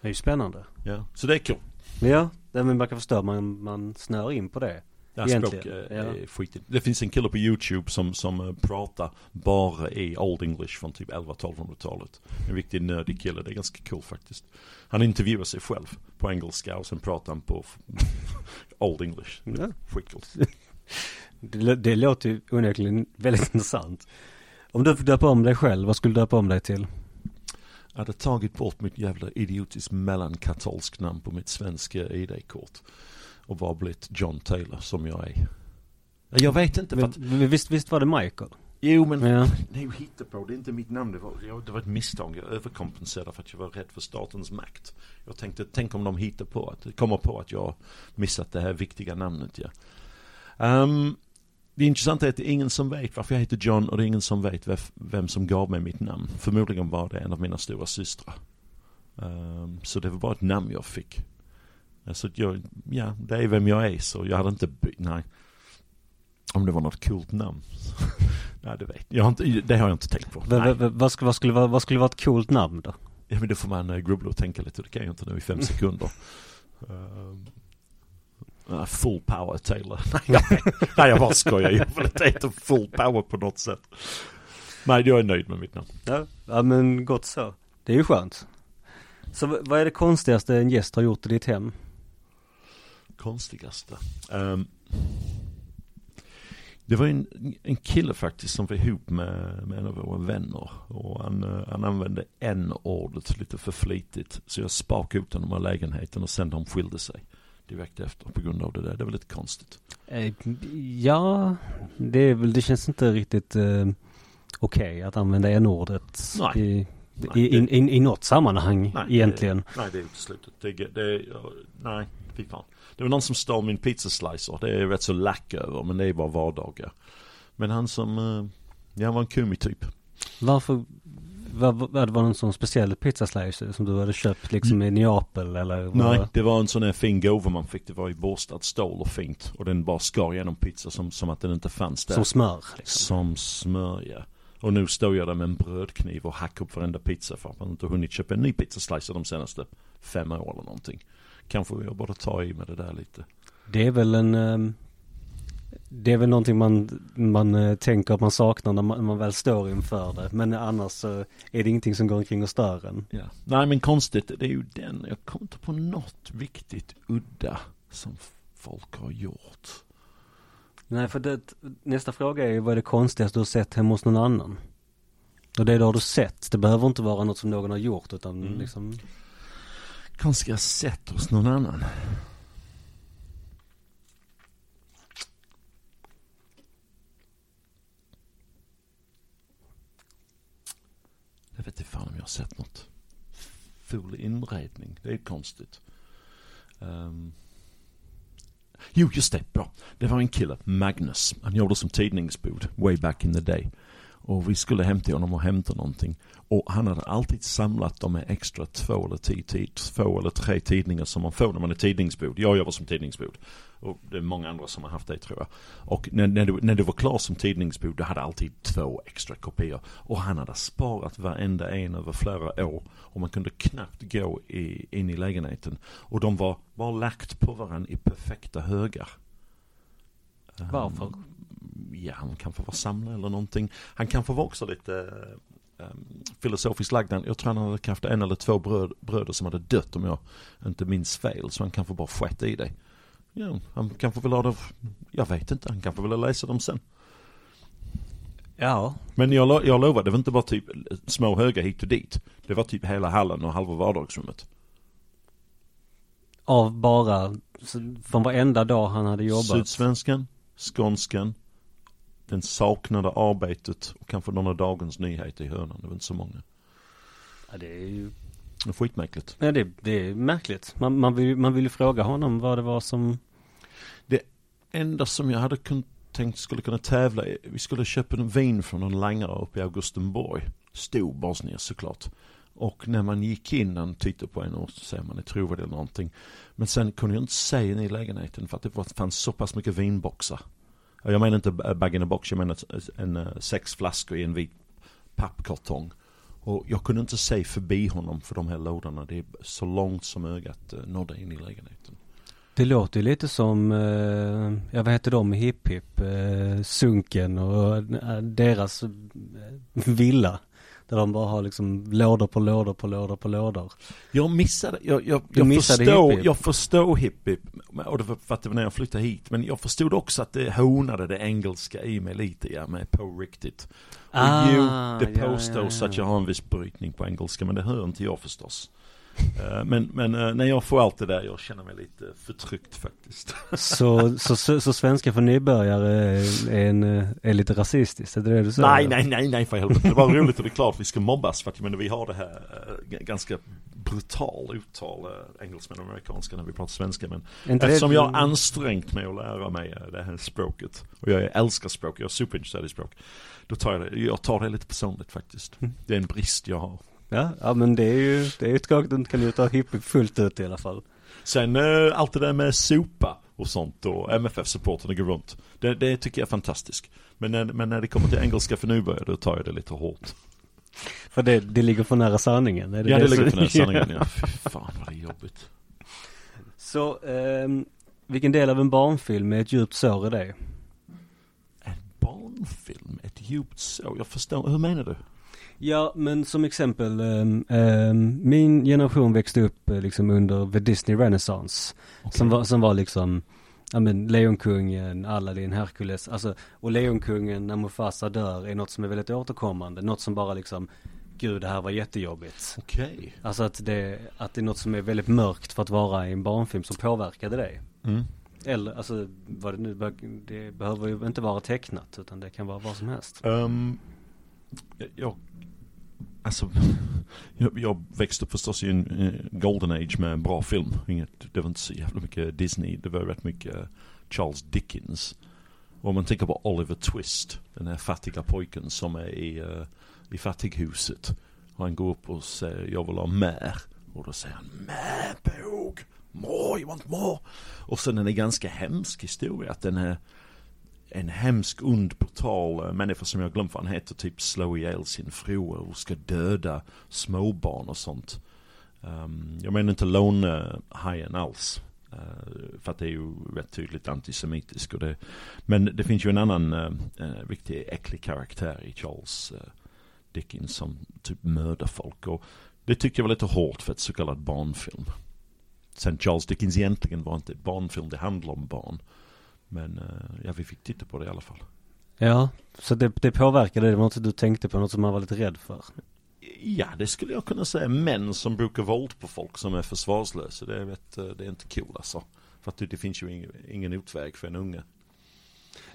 Speaker 1: Det är ju spännande.
Speaker 2: Ja, så det är kul.
Speaker 1: Ja, men man kan förstå, man, man snör in på det
Speaker 2: Ja, språk är,
Speaker 1: ja.
Speaker 2: skitigt. Det finns en kille på YouTube som, som eh, pratar bara i Old English från typ 11-1200-talet. En riktigt nördig kille, det är ganska cool faktiskt. Han intervjuar sig själv på engelska och sen pratar han på Old English.
Speaker 1: Ja.
Speaker 2: Skitcoolt.
Speaker 1: Det, det låter ju onekligen väldigt intressant. Om du får döpa om dig själv, vad skulle du döpa om dig till?
Speaker 2: Jag hade tagit bort mitt jävla idiotiskt mellankatolsk namn på mitt svenska ID-kort. Och bara blivit John Taylor som jag är. Jag vet inte för att,
Speaker 1: Men, visst, visst var det Michael?
Speaker 2: jo men
Speaker 1: Ja.
Speaker 2: det är ju hittepå, det är inte mitt namn. Det var, det var ett misstag. Jag överkompenserade för att jag var rädd för statens makt. Jag tänkte, tänk om de hittar på att, kommer på att jag missat det här viktiga namnet ja. Ehm, det intressanta är att det är ingen som vet varför jag heter John och det är ingen som vet vem, som gav mig mitt namn. Förmodligen var det en av mina stora systrar. Ehm, så det var bara ett namn jag fick. Så att jag, ja, det är vem jag är så jag hade inte bytt, nej. Om det var något coolt namn. nej, det vet jag har inte, det har jag inte tänkt på.
Speaker 1: V- vad, skulle, vad, skulle vad skulle vara ett coolt namn då?
Speaker 2: Ja men då får man eh, grubbla och tänka lite, det kan jag inte nu i fem sekunder. Uh, full power Taylor. Nej, nej jag bara skojar, jag vill inte heta full power på något sätt. Nej jag är nöjd med mitt namn.
Speaker 1: Ja, ja men gott så. Det är ju skönt. Så vad är det konstigaste en gäst har gjort i ditt hem?
Speaker 2: Konstigaste. Ehm, det var en, en kille faktiskt som var ihop med, med en av våra vänner. Och han, eh, han använde n-ordet lite för flitigt. Så jag sparkade ut honom ur lägenheten och sen de skilde sig. Direkt efter på grund av det där. Det var lite konstigt.
Speaker 1: Eh, ja, det är väl, det känns inte riktigt eh, okej att använda n-ordet i, i, i, i, i något sammanhang
Speaker 2: Nej,
Speaker 1: egentligen.
Speaker 2: Det, nej, det är uteslutet. Det, det, nej, fy fan. Det var någon som stal min pizzaslicer. Det är rätt så lack över, men det är bara vardagar. Men han som, eh, ja, han var en kumi typ.
Speaker 1: Varför, vad, vad, det var någon sån speciell pizzaslicer som du hade köpt liksom i Neapel eller?
Speaker 2: Nej, det var en sån här fin gåva man fick. Det var i borstad stål och fint. Och den bara skar igenom pizza som, som att den inte fanns där.
Speaker 1: Som smör liksom.
Speaker 2: Som smör, ja. Och nu står jag där med en brödkniv och hackar upp varenda pizza för att man inte hunnit köpa en ny pizzaslicer de senaste fem åren eller någonting. Kanske jag borde ta i med det där lite.
Speaker 1: Det är väl en ehm, Det är väl någonting man, man eh, tänker att man saknar när man, man väl står inför det. Men annars så är det ingenting som går omkring och stör en.
Speaker 2: Ja. Nej men konstigt, det är ju den. Jag kommer inte på något riktigt udda som folk har gjort.
Speaker 1: Nej för det, nästa fråga är ju vad är det konstigaste du har sett hemma hos någon annan? Och det har du sett, det behöver inte vara något som någon har gjort utan
Speaker 2: Mm.
Speaker 1: liksom
Speaker 2: kanske ska jag sätta hos någon annan. Jag vet inte fan om jag har sett något. Ful inredning, det är konstigt. Um. Jo, just det, bra. Det var en kille, Magnus. Han gjorde som tidningsbud, way back in the day. Och vi skulle hem till honom och hämta någonting. Och han hade alltid samlat de här extra två eller, tio, tid, två eller tre tidningar som man får när man är tidningsbud. Jag jobbar som tidningsbud. Och det är många andra som har haft det tror jag. Och när, när, du, när du var klar som tidningsbud, du hade alltid två extra kopior. Och han hade sparat varenda en över flera år. Och man kunde knappt gå i, in i lägenheten. Och de var bara lagt på varandra i perfekta högar.
Speaker 1: Varför?
Speaker 2: Ja, han kanske var samlare eller någonting. Han kanske var också lite um, filosofiskt lagd. Jag tror han hade haft en eller två bröd, bröder som hade dött om jag inte minns fel. Så han kanske bara skett i det. Ja, han kanske vill ha det, jag vet inte, han kanske ville läsa dem sen.
Speaker 1: Ja,
Speaker 2: Men jag, lo- jag lovar, det var inte bara typ små höga hit och dit. Det var typ hela hallen och halva vardagsrummet.
Speaker 1: av bara, från varenda dag han hade jobbat.
Speaker 2: Sydsvenskan, Skånskan, den saknade arbetet och kanske någon av dagens nyheter i hörnan. Det var inte så många.
Speaker 1: Ja, det är ju,
Speaker 2: Det är skitmärkligt.
Speaker 1: ja det, det är märkligt. Man, man, vill, man vill ju fråga honom vad det var som,
Speaker 2: enda som jag hade kun, tänkt skulle kunna tävla vi skulle köpa en vin från någon langare uppe i Augustenborg. Stor Bosnien såklart. Och när man gick in, han tittade på en och så säger man är trovärdig eller någonting. Men sen kunde jag inte säga i lägenheten för att det fanns så pass mycket vinboxar. Jag menar inte bag in a box, jag menar en, eh, sex flaskor i en vit pappkartong. Och jag kunde inte se förbi honom för de här lådorna. Det är så långt som ögat eh, nådde in i lägenheten.
Speaker 1: Det låter ju lite som, eh, ja vad heter de, Hipp Hipp, Sunken och deras villa. Där de bara har liksom lådor på lådor på lådor på lådor.
Speaker 2: Jag missade, jag, jag, jag
Speaker 1: missade
Speaker 2: förstår,
Speaker 1: Hipp Hipp.
Speaker 2: jag förstår Hipp Hipp, och det var för att det var när jag flyttade hit. Men jag förstod också att det honade det engelska i mig lite, ja, med på riktigt. Och jo, det
Speaker 1: ja,
Speaker 2: påstås
Speaker 1: ja, ja.
Speaker 2: att jag har en viss brytning på engelska, men det hör inte jag förstås. Eh, Men, men eh, när jag får allt det där, jag känner mig lite förtryckt faktiskt.
Speaker 1: Så, så, så, så svenska för nybörjare är, en, eh, är lite rasistiskt, är det det du säger?
Speaker 2: Nej, nej, nej, nej för helvete. Det var roligt och det är klart vi ska mobbas för att menar, vi har det här ganska brutal uttal, engelsmän och amerikanska när vi pratar svenska. Men
Speaker 1: inte
Speaker 2: eftersom
Speaker 1: det,
Speaker 2: jag har ansträngt mig att lära mig det här språket och jag älskar språk, jag är superintresserad i språk. Då tar jag det, jag tar det lite personligt faktiskt.
Speaker 1: Mm.
Speaker 2: Det är en brist jag har.
Speaker 1: Ja, ja men det är ju, det är ju tråkigt att du inte kan ta hiphop fullt ut i alla fall.
Speaker 2: Sen eh, allt det där med sopa och sånt och MFF-supporterna går runt. Det, det tycker jag är fantastiskt. Men när, men när det kommer till engelska för nybörjare då tar jag det lite hårt.
Speaker 1: För det, det ligger för nära sanningen. Det
Speaker 2: ja det
Speaker 1: som-
Speaker 2: ligger för nära sanningen ja. Fy fan vad det är jobbigt.
Speaker 1: Så, ehm, vilken del av en barnfilm är ett djupt sår i dig?
Speaker 2: En barnfilm, ett djupt så. Jag förstår, hur menar du?
Speaker 1: Ja, men som exempel, ehm, ehm, min generation växte upp eh, liksom under the Disney Renaissance. Som var, som var liksom, ja men Lejonkungen, Aladdin, Hercules, alltså, och Lejonkungen när Mufasa dör är något som är väldigt återkommande, något som bara liksom, gud det här var jättejobbigt.
Speaker 2: Okej.
Speaker 1: Alltså att det, att det är något som är väldigt mörkt för att vara i en barnfilm som påverkade dig.
Speaker 2: Mm.
Speaker 1: Eller, alltså vad det nu, det behöver ju inte vara tecknat utan det kan vara vad som helst.
Speaker 2: Um, jag, alltså, jag, jag växte upp förstås i en eh, golden age med en bra film. Inget, det var inte så jävla mycket Disney, det var rätt mycket eh, Charles Dickens. Och om man tänker på Oliver Twist, den här fattiga pojken som är i, uh, i fattighuset. Och han går upp och säger jag vill ha mer. Och då säger han mer bog, more, you want more. Och sen är det en ganska hemsk historia att den här en hemsk, ond, brutal eh, människa som jag glömt vad han heter, typ slå ihjäl sin fru och ska döda småbarn och sånt. Um, jag menar inte lånehajen alls. Uh, för att det är ju rätt tydligt antisemitisk. Och det, men det finns ju en annan eh, uh, uh, riktigt äcklig karaktär i Charles uh, Dickens som typ mördar folk. Och det tyckte jag var lite hårt för ett så kallat barnfilm. Sen Charles Dickens egentligen var inte ett barnfilm, det handlar om barn. Men eh, ja, vi fick titta på det i alla fall.
Speaker 1: Ja, så det, det påverkade, det var något du tänkte på, något som man var lite rädd för.
Speaker 2: Ja, det skulle jag kunna säga. Män som brukar våld på folk som är försvarslösa. Det är, rätt, eh, det är inte kul alltså. För att det, finns ju ingen, ingen utväg för en unge.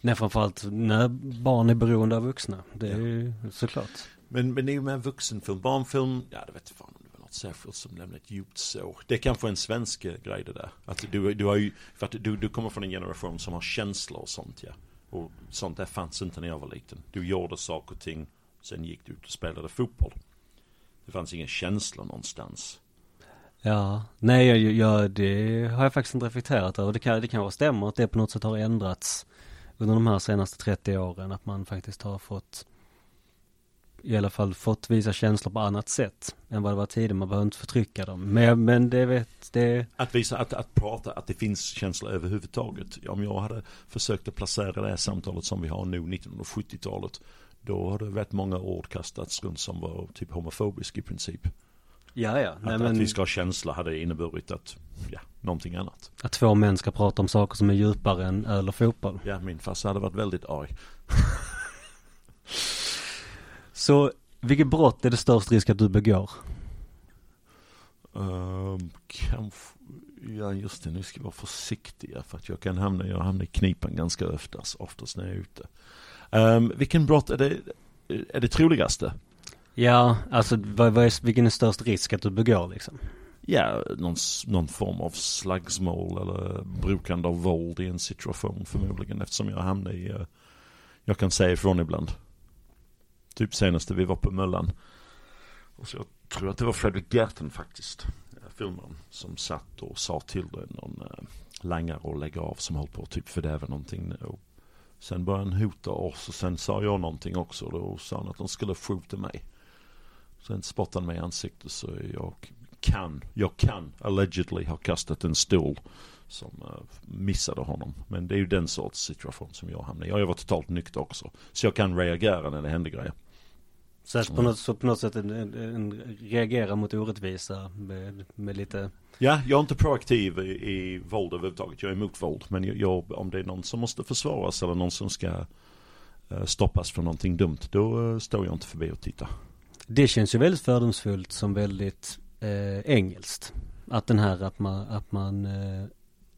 Speaker 1: Nej, framförallt när barn är beroende av vuxna. Det är
Speaker 2: Ja.
Speaker 1: ju såklart.
Speaker 2: Men, men det är ju med vuxenfilm, barnfilm, ja det vet fan om något särskilt som lämnar ett djupt sår. Det är kanske en svensk grej det där. Att du, du har ju, för att du, du kommer från en generation som har känslor och sånt ja. Och sånt där fanns inte när jag var liten. Du gjorde saker och ting, sen gick du ut och spelade fotboll. Det fanns ingen känsla någonstans.
Speaker 1: Ja, nej jag, jag, det har jag faktiskt inte reflekterat över. Det kan, det kan vara stämmer att det på något sätt har ändrats under de här senaste 30 åren. Att man faktiskt har fått i alla fall fått visa känslor på annat sätt än vad det var tidigare. Man behöver inte förtrycka dem. Men, men det vet, det,
Speaker 2: Att visa, att, att prata, att det finns känslor överhuvudtaget. Om jag hade försökt att placera det här samtalet som vi har nu, 1970-talet. Då har det rätt många ord kastats runt som var typ homofobisk i princip.
Speaker 1: ja ja. Nej,
Speaker 2: att,
Speaker 1: men,
Speaker 2: att vi ska ha känsla hade inneburit att, ja, någonting annat.
Speaker 1: att två män ska prata om saker som är djupare än öl och fotboll.
Speaker 2: Ja, min farsa hade varit väldigt arg.
Speaker 1: Så vilket brott är det störst risk att du begår?
Speaker 2: Um, kanske, ja just det, nu ska vi vara försiktiga för att jag kan hamna, jag hamnar i knipan ganska oftast, oftast när jag är ute. Um, vilken brott är det, är det troligaste?
Speaker 1: Ja, alltså vad, vad är, vilken är störst risk att du begår liksom?
Speaker 2: Ja, någon, någon form av slagsmål eller brukande av våld i en situation förmodligen eftersom jag hamnar i, eh, jag kan säga ifrån ibland. Typ senaste vi var på Möllan. Och så jag tror att det var Fredrik Gerten faktiskt, Filmen filmaren, som satt och sa till det, någon eh, langare och lägga av som höll på att typ fördärva någonting. Och sen började han hota oss och sen sa jag någonting också och då sa han att de skulle skjuta mig. Sen spottade han mig i ansiktet så jag kan, jag kan allegedly ha kastat en stol som uh, missade honom. Men det är ju den sorts situation som jag hamnade i. Jag var totalt nykter också. Så jag kan reagera när det händer grejer.
Speaker 1: Så, att på, något, så på något sätt en, en, reagera mot orättvisa med, med lite
Speaker 2: Ja, jag är inte proaktiv i, i våld överhuvudtaget. Jag är emot våld. Men jag, jag, om det är någon som måste försvaras eller någon som ska uh, stoppas för någonting dumt. Då uh, står jag inte förbi och tittar.
Speaker 1: Det känns ju väldigt fördomsfullt som väldigt eh, engelskt. Att den här att man, att man eh,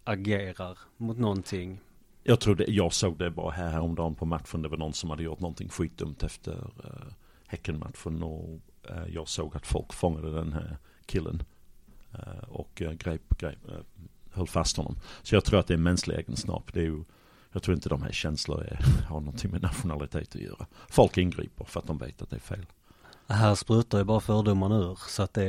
Speaker 1: agerar mot någonting.
Speaker 2: Jag tror det, jag såg det bara här häromdagen på matchen. Det var någon som hade gjort någonting skitdumt efter uh, Häckenmatchen. Och uh, jag såg att folk fångade den här killen. Uh, och uh, grep, grep uh, höll fast honom. Så jag tror att det är mänsklig egenskap. Det är ju, jag tror inte de här känslorna har någonting med nationalitet att göra. Folk ingriper för att de vet att det är fel.
Speaker 1: Här sprutar ju bara fördomarna ur så att det.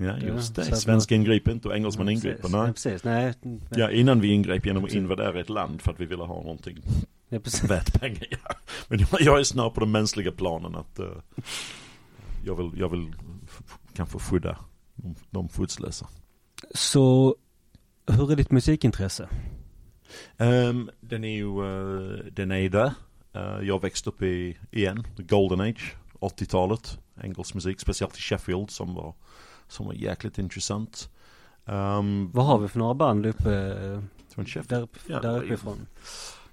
Speaker 2: Ja just det, svenska man... ingriper inte och engelsman
Speaker 1: ja,
Speaker 2: ingriper. Nej.
Speaker 1: Ja, precis, nej.
Speaker 2: Ja innan vi ingrep genom att invadera ett land för att vi ville ha någonting
Speaker 1: ja,
Speaker 2: värt pengar. Ja. Men jag, jag är snart på den mänskliga planen att uh, jag vill, jag vill kanske skydda de, de skyddslösa.
Speaker 1: Så hur är ditt musikintresse?
Speaker 2: Um, den är ju, uh, den är där. Uh, jag växte upp i, igen, the golden age 80-talet. Engelsk musik, speciellt i Sheffield som var, som var jäkligt intressant. Um,
Speaker 1: Vad har vi för några band uppe? Där,
Speaker 2: ja,
Speaker 1: där uppifrån?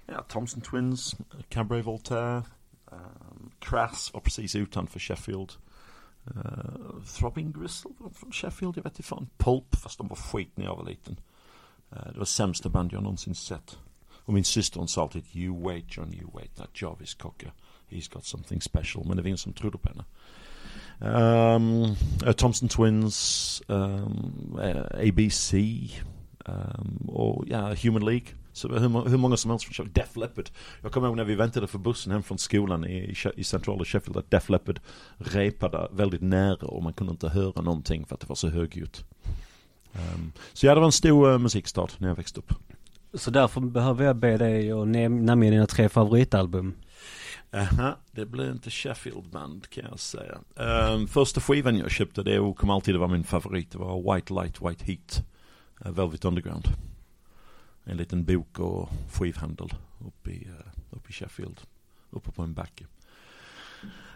Speaker 2: Ja, Thompson Twins, Cabaret Voltaire, um, Crass var precis utanför Sheffield. Uh, Throbbing Gristle från Sheffield, jag vet inte fan. Pulp, fast de var skit när jag var liten. Uh, det var sämsta band jag någonsin sett. Och min syster hon sa alltid You wait John, you wait, that Jarvis Cocker. He's got something special. Men det var ingen som trodde på henne. Um, uh, Thompson Twins, um, uh, ABC um, och ja, Human League. Så hur, hur många som helst från Sheffield. Def Leppard. Jag kommer ihåg när vi väntade för bussen hem från skolan i, i centrala Sheffield att Def Leppard repade väldigt nära och man kunde inte höra någonting för att det var så högljutt. Um, så ja, det var en stor uh, musikstart när jag växte upp.
Speaker 1: Så därför behöver jag be dig att namnge dina tre favoritalbum.
Speaker 2: Aha, det blev inte Sheffield Band kan jag säga. Um, första skivan jag köpte, det kommer alltid att vara min favorit, det var White Light White Heat. Uh, Velvet Underground. En liten bok och skivhandel uppe i, uh, uppe i Sheffield. Uppe på en backe.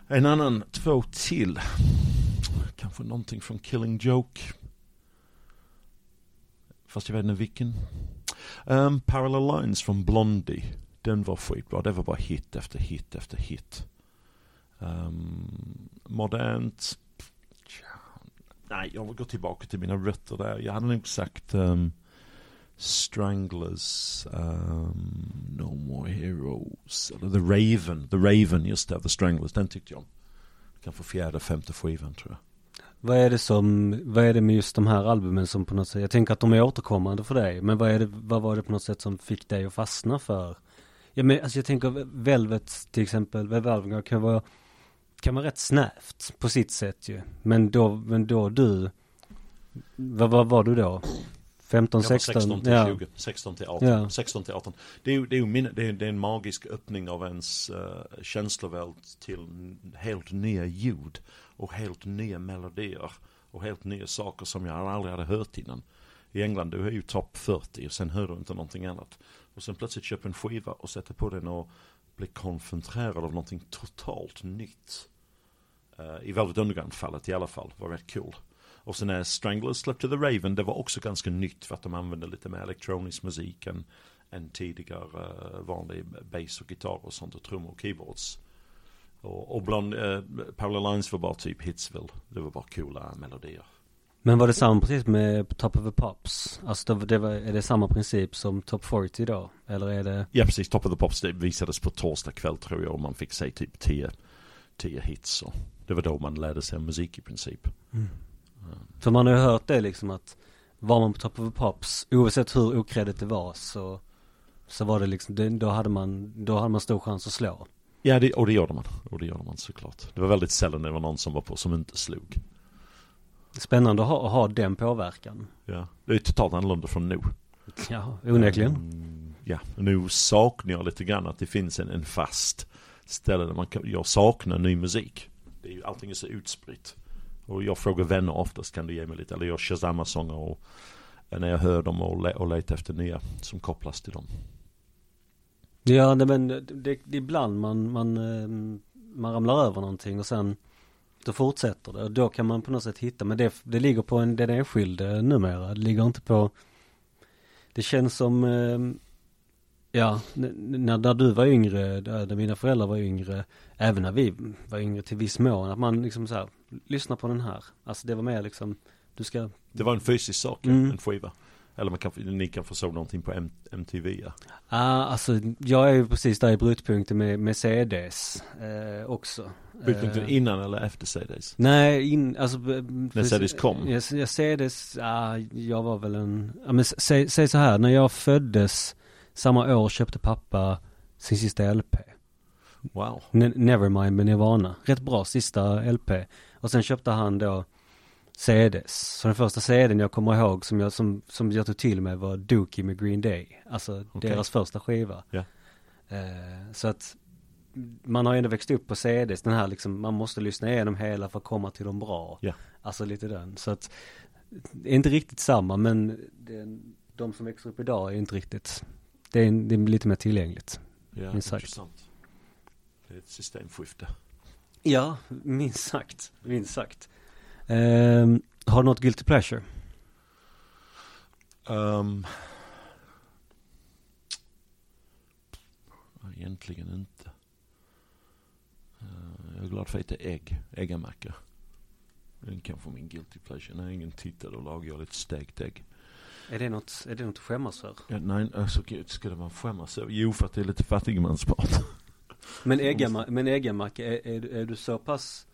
Speaker 2: En annan, två till. Kanske någonting från Killing Joke. Fast jag vet inte vilken. Um, Parallel Lines från Blondie. Den var skitbra. Det var bara hit efter hit efter hit. Um, modernt. Nej, jag vill gå tillbaka till mina rötter där. Jag hade nog sagt um, Stranglers, um, No More Heroes, eller The Raven. The Raven, just det, The Stranglers. Den tyckte jag om. Kanske fjärde, femte skivan tror jag.
Speaker 1: Vad är det som, vad är det med just de här albumen som på något sätt, jag tänker att de är återkommande för dig, men vad är det, vad var det på något sätt som fick dig att fastna för? Ja men alltså jag tänker Velvet till exempel, Velvet kan vara, kan vara rätt snävt på sitt sätt ju. Men då, men då du, vad, vad var du då? 15, 16?
Speaker 2: 16 till ja. 20, 16 till 18. Ja. 16 till 18. Det är det är, min, det är, det är en magisk öppning av ens uh, känslovärld till helt nya ljud och helt nya melodier och helt nya saker som jag aldrig hade hört innan. I England, du är ju topp 40 och sen hör du inte någonting annat. Och sen plötsligt köper en skiva och sätter på den och blir konfronterad av någonting totalt nytt. Uh, I Velvet Underground-fallet i alla fall, var rätt cool. Och sen när Stranglers släppte The Raven, det var också ganska nytt för att de använde lite mer elektronisk musik än, än tidigare uh, vanlig bass och gitarr och sånt och trummor och keyboards. Och, och bland uh, Parallel Lines var bara typ hitsville. Det var bara coola melodier.
Speaker 1: Men var det samma precis med Top of the Pops? Alltså det var, är det samma princip som Top 40 då? Eller är det?
Speaker 2: Ja precis, Top of the Pops det visades på torsdag kväll tror jag och man fick se typ 10 10 hits och det var då man lärde sig musik i princip.
Speaker 1: Mm. Mm. För man har ju hört det liksom att var man på Top of the Pops, oavsett hur okreddigt det var så så var det liksom, då hade man, då hade man stor chans att slå.
Speaker 2: Ja, det, och det gjorde man. Och det gjorde man såklart. Det var väldigt sällan det var någon som var på som inte slog.
Speaker 1: Spännande att ha, att ha den påverkan.
Speaker 2: Ja, det är totalt annorlunda från nu.
Speaker 1: Ja, onekligen.
Speaker 2: Mm, ja, nu saknar jag lite grann att det finns en, en fast ställe där man kan, jag saknar ny musik. Det är ju, allting är så utspritt. Och jag frågar vänner oftast, kan du ge mig lite, eller jag shazammar sånger och när jag hör dem och, le- och letar efter nya som kopplas till dem.
Speaker 1: Ja, men det, det, det är ibland man, man, eh, man ramlar över någonting och sen då fortsätter det och då kan man på något sätt hitta, men det, det ligger på en, den enskilde numera, det ligger inte på Det känns som eh, Ja, när, när du var yngre, där mina föräldrar var yngre, även när vi var yngre till viss mån, att man liksom så här, lyssna på den här. Alltså det var mer liksom, du ska,
Speaker 2: Det var en fysisk sak,
Speaker 1: Mm.
Speaker 2: en skiva. Eller man kan, ni kan få såg någonting på M- MTV ja.
Speaker 1: ah, alltså jag är ju precis där i brytpunkten med, med CDs eh, också.
Speaker 2: Brytpunkten
Speaker 1: Eh,
Speaker 2: innan eller efter CDs?
Speaker 1: Nej, in, alltså b-
Speaker 2: När CDs kom?
Speaker 1: Jag, jag ah, jag var väl en, ja men säg, säg så här, när jag föddes samma år köpte pappa sin sista LP.
Speaker 2: Wow.
Speaker 1: Ne- Nevermind med Nirvana. Rätt bra sista LP. Och sen köpte han då CDs. Så den första CDn jag kommer ihåg som jag, som, som jag tog till mig var Dookie med Green Day. Alltså
Speaker 2: Okej.
Speaker 1: deras första skiva.
Speaker 2: Ja.
Speaker 1: Eh, så att man har ju ändå växt upp på CDs. Den här liksom, man måste lyssna igenom hela för att komma till de bra.
Speaker 2: Ja.
Speaker 1: Alltså lite den. Så att det är inte riktigt samma men det, de som växer upp idag är inte riktigt. Det är, det är lite mer tillgängligt.
Speaker 2: Ja,
Speaker 1: Minst sagt.
Speaker 2: intressant. Det är ett systemskifte.
Speaker 1: Ja, minst sagt. Minst sagt. Ehm, har du något guilty pleasure?
Speaker 2: Um, egentligen inte. Jag är glad för att äta ägg, äggamacka. Det är kanske min guilty pleasure. När ingen tittar då lagar jag lite stekt ägg.
Speaker 1: Är det något, är det något att skämmas för?
Speaker 2: Ja, nej, alltså gud, skulle man skämmas över? Jo, för att det är lite fattigmansmat.
Speaker 1: Men äggamacka, men äggamacka, är, är, du- är du så pass,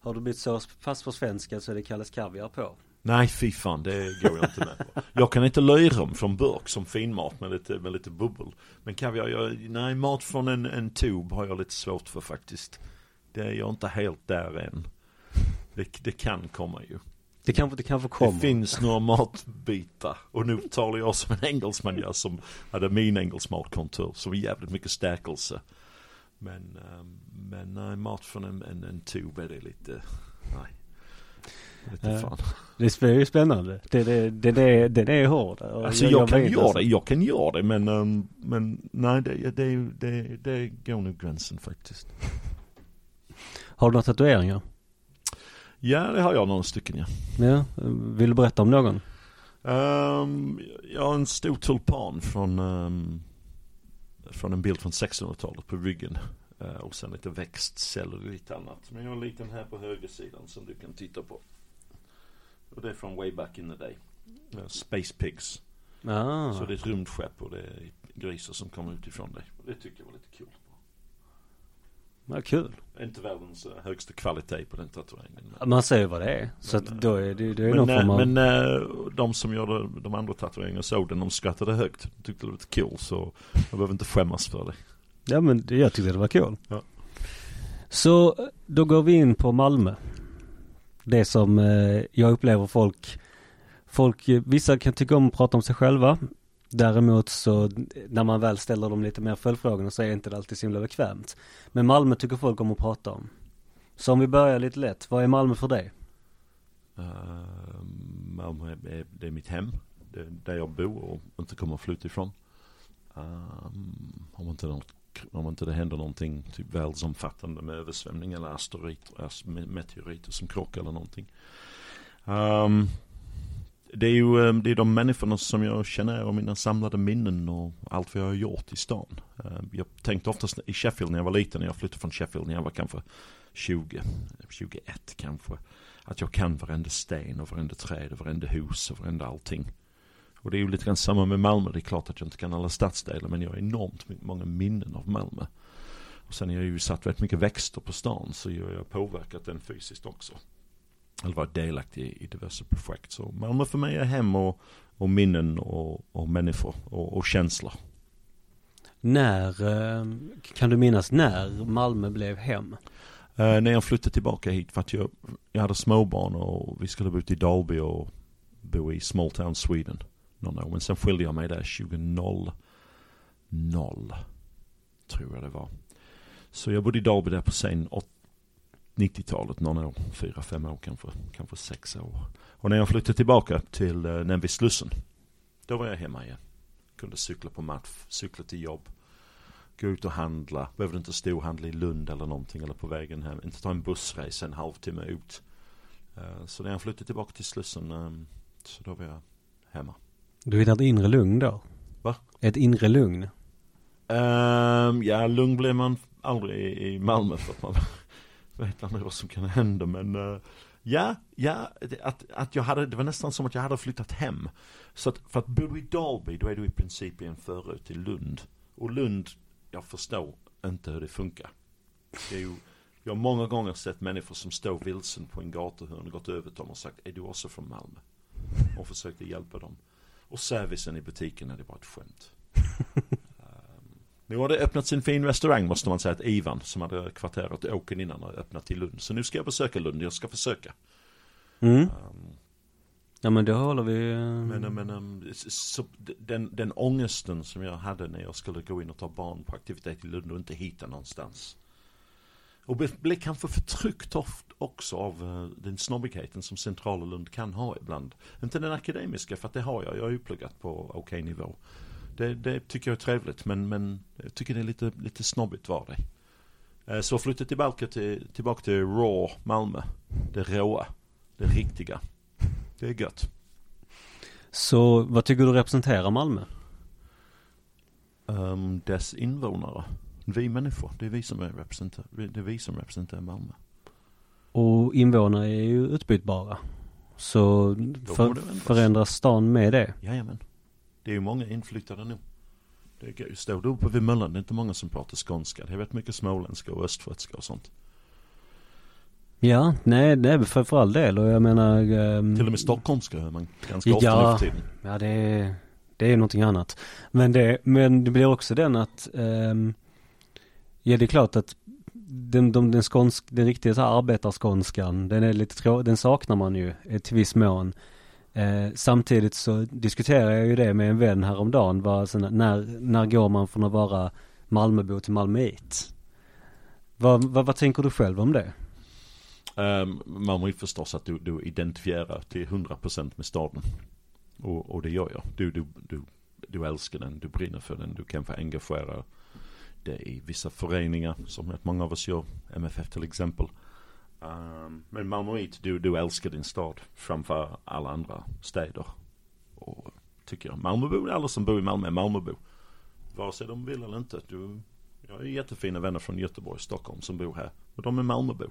Speaker 1: har du blivit så pass försvenskad så det kallas kaviar på?
Speaker 2: Nej, fy fan, det går jag inte med på. Jag kan inte löjrom från burk som finmat med lite, med lite bubbel. Men kaviar, jag, nej, mat från en, en tub har jag lite svårt för faktiskt. Det är jag inte helt där än. Det, det kan komma ju.
Speaker 1: Det kanske, det kanske kommer.
Speaker 2: Det finns några matbitar. Och nu talar jag som en engelsman jag som hade min engelsmatkontor. Som är jävligt mycket stärkelse. Men, ehm, men mat från en, en, en tub är det lite, nej.
Speaker 1: Ja.
Speaker 2: fan.
Speaker 1: Det är ju spännande. Det, det, det, det, det, det är hård.
Speaker 2: Alltså jag,
Speaker 1: var
Speaker 2: kan göra
Speaker 1: alltså.
Speaker 2: det, jag kan göra det men, ehm, men nej det, det, det, det går nog gränsen faktiskt.
Speaker 1: Har du några tatueringar?
Speaker 2: Ja det har jag några stycken ja.
Speaker 1: Ja, vill du berätta om någon?
Speaker 2: Ehm, jag har en stor tulpan från, ehm, från en bild från 1600-talet på ryggen. Eh, och sen lite växtceller och lite annat. Men jag har en liten här på högersidan som du kan titta på. Och det är från way back in the day. Eh, Space Pigs.
Speaker 1: Ah.
Speaker 2: Så det är ett rymdskepp och det är grisar som kommer utifrån. Och det tycker jag var lite kul.
Speaker 1: Ja, kul.
Speaker 2: Inte världens eh, högsta kvalitet på den tatueringen.
Speaker 1: Man ser ju vad det är. Så
Speaker 2: Men,
Speaker 1: då är det, det är
Speaker 2: men,
Speaker 1: någon
Speaker 2: eh,
Speaker 1: form av...
Speaker 2: men eh, de som gjorde de andra tatueringarna såg den, de skrattade högt. De tyckte det var kul så jag behöver inte skämmas för det.
Speaker 1: Ja men jag tyckte det var kul.
Speaker 2: Ja.
Speaker 1: Så då går vi in på Malmö. Det som jag upplever folk, folk, vissa kan tycka om att prata om sig själva. Däremot så när man väl ställer dem lite mer följdfrågorna så är inte det alltid så himla bekvämt. Men Malmö tycker folk om att prata om. Så om vi börjar lite lätt, vad är Malmö för dig?
Speaker 2: Uh, Malmö är, det är mitt hem. Det är där jag bor och inte kommer att flytta ifrån. Uh, om, inte något, om inte det händer någonting typ världsomfattande med översvämning eller asteroider, meteoriter som krockar eller någonting. Um, det är ju ehm, det är de människorna som jag känner och mina samlade minnen och allt vad jag har gjort i stan. Ehm, jag tänkte oftast i Sheffield när jag var liten, när jag flyttade från Sheffield när jag var kanske 20, 21 kanske. Att jag kan varenda sten och varenda träd och varenda hus och varenda allting. Och det är ju lite grann samma med Malmö. Det är klart att jag inte kan alla stadsdelar men jag har enormt många minnen av Malmö. Och sen har jag ju satt väldigt mycket växter på stan så jag har påverkat den fysiskt också. Eller varit delaktig i, i diverse projekt. Så Malmö för mig är hem och, och minnen och, och människor och, och känslor.
Speaker 1: När, eh, kan du minnas när Malmö blev hem?
Speaker 2: Eh, när jag flyttade tillbaka hit för att jag, jag hade småbarn och vi skulle bo ute i Dalby och bo i Small Town Sweden. Någon år. Men sen skilde jag mig där 2000. Tror jag det var. Så jag bodde i Dalby där på sen 90-talet någon år. Fyra, fem år kanske. Kanske sex år. Och när jag flyttade tillbaka till uh, Slussen. då var jag hemma igen. Kunde cykla på match, cykla till jobb. Gå ut och handla. Behövde inte stå och handla i Lund eller någonting eller på vägen hem. Inte ta en bussresa en halvtimme ut. Eh, så när jag flyttade tillbaka till Slussen ehm, så då var jag hemma.
Speaker 1: Du hittade ett inre lugn då?
Speaker 2: Va?
Speaker 1: Ett inre lugn?
Speaker 2: Um, ja, lugn blir man aldrig i, i Malmö för att man vet aldrig vad som kan hända men uh, Ja, ja, att, att jag hade, det var nästan som att jag hade flyttat hem. Så att, för att bor du i Dalby, då är du i princip i en förort till Lund. Och Lund, jag förstår inte hur det funkar. Det är ju, jag har många gånger sett människor som står vilsen på en gatuhörn och gått över till dem och sagt, är du också från Malmö? Och försökte hjälpa dem. Och servicen i butiken är det bara ett skämt nu har det öppnats en fin restaurang måste man säga, ett Ivan som hade kvarterat Åken innan och öppnat i Lund. Så nu ska jag besöka Lund, jag ska försöka.
Speaker 1: Mm.
Speaker 2: Um,
Speaker 1: Ja men då håller vi... eh,
Speaker 2: men, men um, så, den, den ångesten som jag hade när jag skulle gå in och ta barn på aktivitet i Lund och inte hitta någonstans. Och blev, kanske förtryckt också av uh, den snobbigheten som centrala Lund kan ha ibland. Inte den akademiska för att det har jag, jag har ju pluggat på okej okay nivå. Det, det, tycker jag är trevligt men, men jag tycker det är lite, lite snobbigt var det. Uh, så jag flyttade tillbaka till, tillbaka till Raw Malmö. Det råa, det riktiga. Det är gött.
Speaker 1: Så vad tycker du representerar Malmö?
Speaker 2: Um, dess invånare. Vi människor, det är vi som är representerar, det är vi som representerar Malmö.
Speaker 1: Och invånare är ju utbytbara. Så för, förändras stan med det?
Speaker 2: Jajamän. Det är ju många inflyttade nu. Det är, står du uppe vid Möllan, det är inte många som pratar skånska. Det är rätt mycket småländska och östgötska och sånt.
Speaker 1: Ja, nej, är för, för all del och jag menar... ehm,
Speaker 2: Till och med stockholmska hör man ganska ofta
Speaker 1: Ja.
Speaker 2: nu för tiden.
Speaker 1: Ja, det är, det är någonting annat. Men det, men det blir också den att, ehm, ja det är klart att den, de, den, skånsk, den riktiga så här arbetarskånskan, den är lite trå, den saknar man ju till viss mån. Eh, samtidigt så diskuterar jag ju det med en vän häromdagen, var, alltså, när, när går man från att vara Malmöbo till Malmöit? Vad, vad, vad tänker du själv om det?
Speaker 2: Um, man vill förstås att du, du identifierar till 100% med staden. Och, och det gör jag. Du, du, du, du älskar den, du brinner för den, du kan få engagera dig i vissa föreningar som rätt många av oss gör. MFF till exempel. Um, men Malmöit, du, du älskar din stad framför alla andra städer. Och tycker jag. Malmöbo, alla som bor i Malmö är Malmöbo. Vare sig de vill eller inte. Du, jag har jättefina vänner från Göteborg, Stockholm som bor här. Och de är Malmöbo.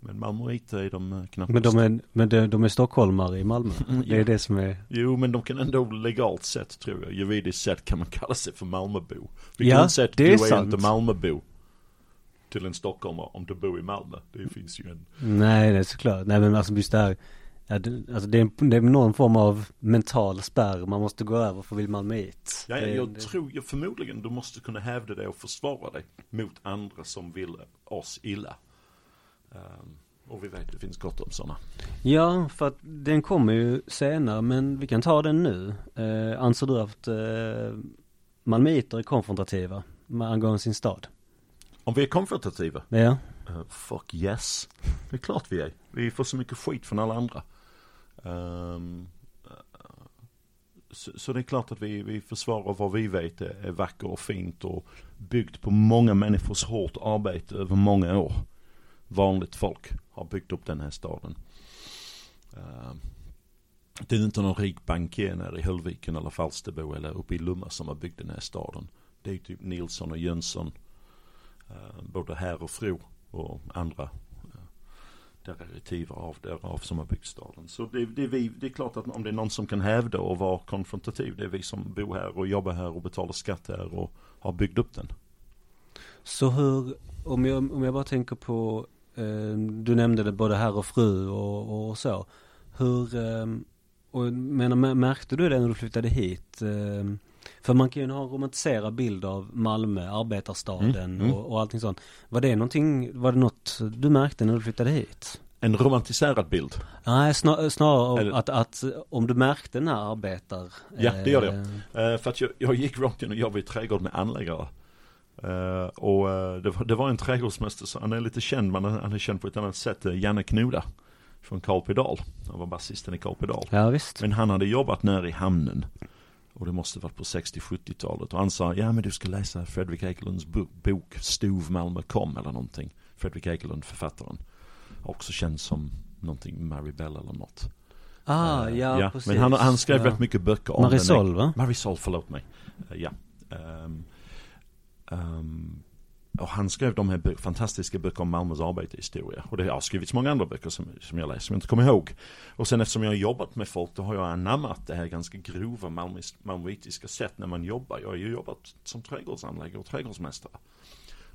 Speaker 2: Men Malmöit är de eh, knappast.
Speaker 1: Men de är, men de, de är stockholmare i Malmö. Det är
Speaker 2: Ja.
Speaker 1: det som är,
Speaker 2: Jo, men de kan ändå legalt sett tror jag, juridiskt sett kan man kalla sig för Malmöbo. Vi
Speaker 1: Ja,
Speaker 2: kan säga att du
Speaker 1: är
Speaker 2: är
Speaker 1: sant.
Speaker 2: inte Malmöbo till en stockholmare om du bor i Malmö. Det finns ju en.
Speaker 1: Nej, det är såklart. Nej, men alltså just det här. Ja, det, alltså det är, det är någon form av mental spärr man måste gå över för vill man hit.
Speaker 2: Ja,
Speaker 1: det,
Speaker 2: jag
Speaker 1: det,
Speaker 2: tror ju förmodligen du måste kunna hävda dig och försvara dig mot andra som vill oss illa. Ehm, och vi vet det finns gott om sådana.
Speaker 1: Ja, för att den kommer ju senare, men vi kan ta den nu. Eh, anser du att eh, malmöiter är konfrontativa med angående sin stad?
Speaker 2: Om vi är konfrontativa?
Speaker 1: Ja.
Speaker 2: Uh, fuck yes. Det är klart vi är. Vi får så mycket skit från alla andra. Ehm, eh, så, så det är klart att vi, vi försvarar vad vi vet är, är vackert och fint och byggt på många människors hårt arbete över många år. Vanligt folk har byggt upp den här staden. Ehm, det är inte någon rik bankier nere i Höllviken eller Falsterbo eller uppe i Lumma som har byggt den här staden. Det är typ Nilsson och Jönsson. Eh, både här och fru och andra eh, derivativer av därav som har byggt staden. Så det, det, är vi, det är klart att om det är någon som kan hävda och vara konfrontativ, det är vi som bor här och jobbar här och betalar skatt här och har byggt upp den.
Speaker 1: Så hur, om jag, om jag bara tänker på, eh, du nämnde det både herr och fru och, och så. Hur, eh, och menar, märkte du det när du flyttade hit? Eh, för man kan ju ha en romantiserad bild av Malmö, arbetarstaden
Speaker 2: Mm, mm.
Speaker 1: Och, och allting sånt. Var det någonting, var det något du märkte när du flyttade hit?
Speaker 2: En romantiserad bild.
Speaker 1: Nej, snar, snarare
Speaker 2: Eller-
Speaker 1: att, att om du märkte den här arbetar...
Speaker 2: Ja, det gör jag.
Speaker 1: eh,
Speaker 2: Eh, för att jag, jag gick in och jobbade i trädgård med anläggare. Eh, och eh, det, var, det var en trädgårdsmästare, så han är lite känd, men han är känd på ett annat sätt. Uh, Janne Knoda. Från Karlpedal. Han var basisten i Karlpedal.
Speaker 1: Ja, visst.
Speaker 2: Men han hade jobbat nere i hamnen. Och det måste varit på 60-70-talet. Och han sa, ja men du ska läsa Fredrik Ekelunds bok Stov Malmö kom eller någonting. Fredrik Ekelund, författaren. Också känd som någonting Maribel eller något.
Speaker 1: Ah, uh, ja, ja, precis.
Speaker 2: Men han, han skrev ja. rätt mycket böcker
Speaker 1: om Marisol va?
Speaker 2: Marisol, förlåt mig. Uh, ja. Um, um, och han skrev de här fantastiska böckerna om Malmös arbetarhistoria. Och det har skrivits många andra böcker som, som jag läser, som jag inte kommer ihåg. Och sen eftersom jag har jobbat med folk, då har jag anammat det här ganska grova malmöitiska sätt när man jobbar. Jag har ju jobbat som trädgårdsanläggare och trädgårdsmästare.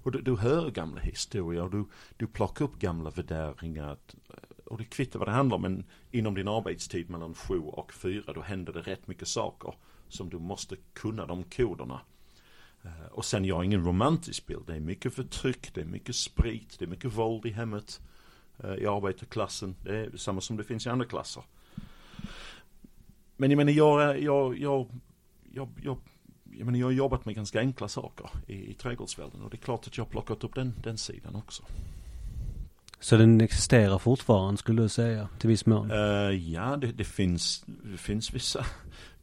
Speaker 2: Och du, du hör gamla historier, och du, du plockar upp gamla värderingar. Och det kvittar vad det handlar om, men inom din arbetstid mellan sju och fyra, då händer det rätt mycket saker. Som du måste kunna de koderna. Eh, och sen jag har ingen romantisk bild. Det är mycket förtryck, det är mycket sprit, det är mycket våld i hemmet. Eh, I arbetarklassen. Det är samma som det finns i andra klasser. Men jag menar, jag, jag, jag, jag, jag, jag, menar, jag har jobbat med ganska enkla saker i, i trädgårdsvärlden. Och det är klart att jag har plockat upp den, den sidan också.
Speaker 1: Så den existerar fortfarande skulle du säga, till viss mån?
Speaker 2: Uh, ja, det, det, finns, det finns vissa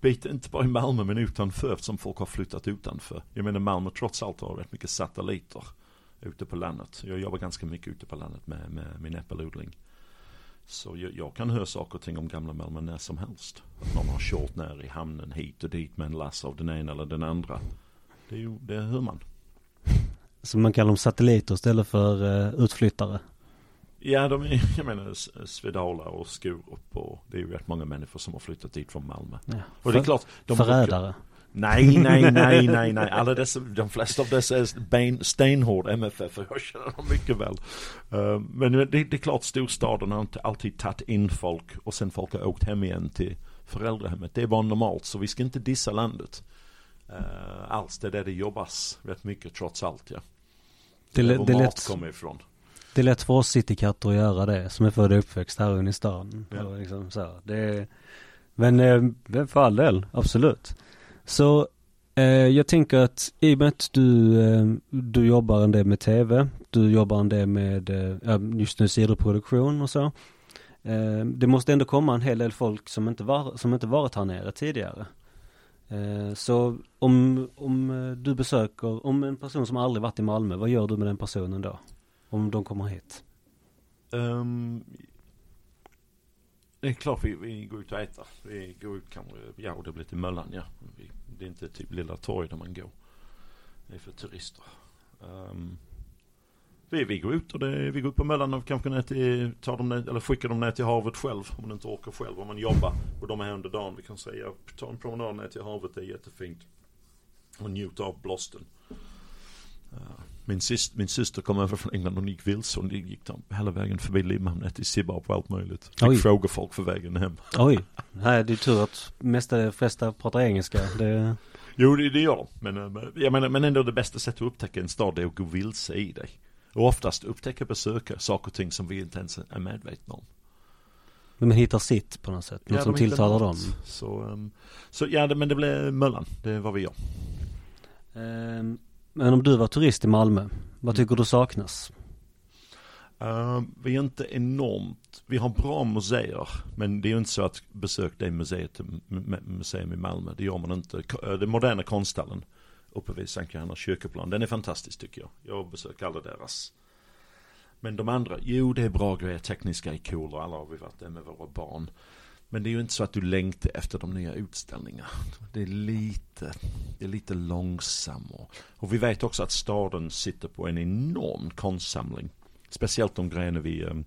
Speaker 2: bitar, inte bara i Malmö men utanför eftersom folk har flyttat utanför. Jag menar Malmö trots allt har rätt mycket satelliter ute på landet. Jag jobbar ganska mycket ute på landet med, med min äppelodling. Så jag, jag, kan höra saker och ting om gamla Malmö när som helst. Att någon har kört ner i hamnen hit och dit med en lass av den ena eller den andra. Det, är ju, det hör man.
Speaker 1: Så man kallar dem satelliter istället för uh, utflyttare?
Speaker 2: Ja, de är, jag menar Svedala och Skurup och det är ju rätt många människor som har flyttat dit från Malmö. Ja.
Speaker 1: Och det är klart. De förrädare.
Speaker 2: Nej, nej, nej, nej, nej. Alla dessa, de flesta av dessa är ben, stenhård MFF och jag känner dem mycket väl. Uh, men det, det, är klart storstaden har inte alltid tagit in folk och sen folk har åkt hem igen till föräldrahemmet. Det är bara normalt så vi ska inte dissa landet. Uh, alls, det är där det jobbas rätt mycket trots allt ja. Det, det, det mat lätt... kommer ifrån.
Speaker 1: Det är lätt för oss citykatter att göra det som är född och uppväxt här inne i stan. Ja. Liksom så. Det men eh, för all del, absolut. Så eh, jag tänker att i och med att du, eh, du jobbar en del med tv, du jobbar en del med eh, just nu sidoproduktion och så. Eh, det måste ändå komma en hel del folk som inte, var, som inte varit här nere tidigare. Eh, så om, om eh, du besöker, om en person som aldrig varit i Malmö, vad gör du med den personen då? Om de kommer hit? Um,
Speaker 2: det är klart vi, vi går ut och äter. Vi går ut kanske, ja och det blir till Möllan ja. Vi, det är inte typ Lilla torg där man går. Det är för turister. Um, vi, vi går ut och det, vi går ut på Möllan och kanske ner till, tar dem ner, eller skickar dem ner till havet själv. Om man inte orkar själv, om man jobbar. Och de är här under dagen. Vi kan säga, ta en promenad ner till havet, det är jättefint. Och njuta av blåsten. Min, syster, min syster kom över från England och gick vilse och gick de hela vägen förbi Limhamn till Sibbarp och allt möjligt. Fick Oj. fråga folk för vägen hem.
Speaker 1: Oj, nej det är tur att mesta, flesta pratar engelska. Det...
Speaker 2: Jo det, det gör de. Men, eh, jag menar, men ändå det bästa sättet att upptäcka en stad är att gå vilse i dig. Och oftast upptäcka besökare saker och ting som vi inte ens är medvetna om.
Speaker 1: Men man hittar sitt på något sätt, något ja, som tilltalar dem.
Speaker 2: Så, um, så ja, det, men det blev Möllan, det är vad vi gör.
Speaker 1: Um, men om du var turist i Malmö, vad mm. tycker du saknas?
Speaker 2: Uh, vi är inte enormt, vi har bra museer. Men det är ju inte så att besök det museet, museum i Malmö. Det gör man inte. Eh, den moderna konsthallen uppe vid Sankt Johanna kyrkoplan. Den är fantastisk tycker jag. Jag besöker alla deras. Men de andra, jo det är bra grejer. Tekniska är cool och alla har vi varit där med våra barn. Men det är ju inte så att du längtar efter de nya utställningarna. Det är lite, det är lite långsammare. Och vi vet också att staden sitter på en enorm konstsamling. Speciellt de grejerna vi um,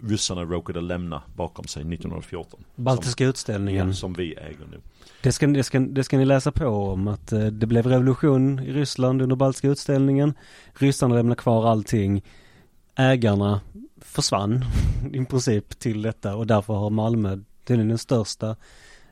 Speaker 2: ryssarna råkade lämna bakom sig 1914.
Speaker 1: Baltiska som, utställningen.
Speaker 2: Som vi äger nu.
Speaker 1: Det ska, det, ska, det ska ni läsa på om att uh, det blev revolution i Ryssland under Baltiska utställningen. Ryssarna lämnade kvar allting. Ägarna försvann i princip till detta och därför har Malmö tydligen den största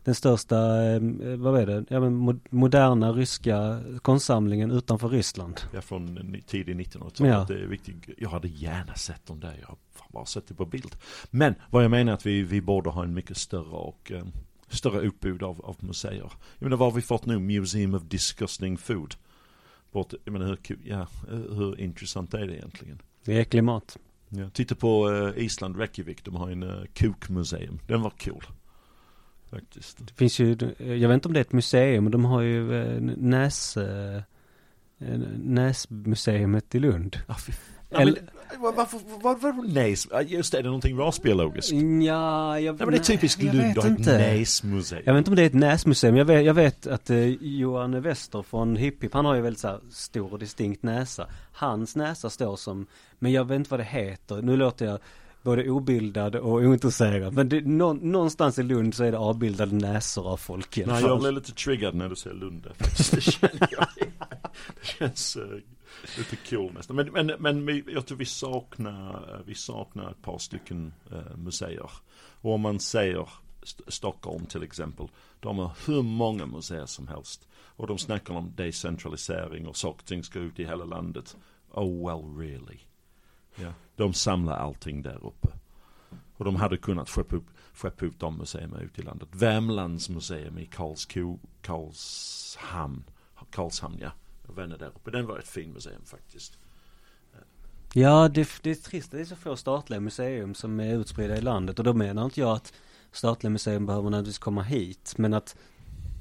Speaker 1: den största, eh, vad är det, ja, men moderna ryska konstsamlingen utanför Ryssland.
Speaker 2: Ja, från tidig 1900-tal. Ja. Det är viktigt. Jag hade gärna sett dem där. Jag har bara sett det på bild. Men vad jag menar är att vi, vi borde ha en mycket större och um, större utbud av, av museer. Jag menar vad har vi fått nu? Museum of Disgusting Food. Bort, jag menar hur, ja, hur intressant är det egentligen?
Speaker 1: Det är äcklig mat.
Speaker 2: Ja, titta på uh, Island, Reykjavik, de har en uh, kukmuseum. Den var cool. Faktiskt.
Speaker 1: Det finns ju, jag vet inte om det är ett museum, men de har ju eh, Näs, eh, eh, Näsmuseet i Lund.
Speaker 2: Ja, fy Ja, men, var, varför, var, var, nej, just det, är det någonting rasbiologiskt?
Speaker 1: Ja, jag,
Speaker 2: nej, men det är typiskt Lund och ett näsmuseum.
Speaker 1: Jag vet inte om det är ett näsmuseum. Jag vet, jag vet att eh, Johan Wester från Hipp han har ju väldigt så här, stor och distinkt näsa. Hans näsa står som, men jag vet inte vad det heter. Nu låter jag både obildad och ointresserad. Men det, nå, någonstans i Lund så är det avbildade näsor av folk i
Speaker 2: alla fall. Nej, jag blir lite triggad när du säger Lund. Det känner jag. Det känns uh, lite cool nästan. Men, men, men jag tror vi saknar, vi saknar ett par stycken uh, museer. Och om man säger St Stockholm till exempel. De har hur många museer som helst. Och de snackar om decentralisering och saker och ting ska ut i hela landet. Oh well really. Ja. De samlar allting där uppe. Och de hade kunnat skeppa upp, skeppa upp de museerna ut i landet. Värmlands museum i Karlsko, Karlshamn. Karlshamn ja. Jag vänner där uppe. Den var ett fint museum faktiskt.
Speaker 1: Ja, det, det är trist. Det är så få statliga museum som är utspridda i landet. Och då menar inte jag att statliga museum behöver nödvändigtvis komma hit. Men att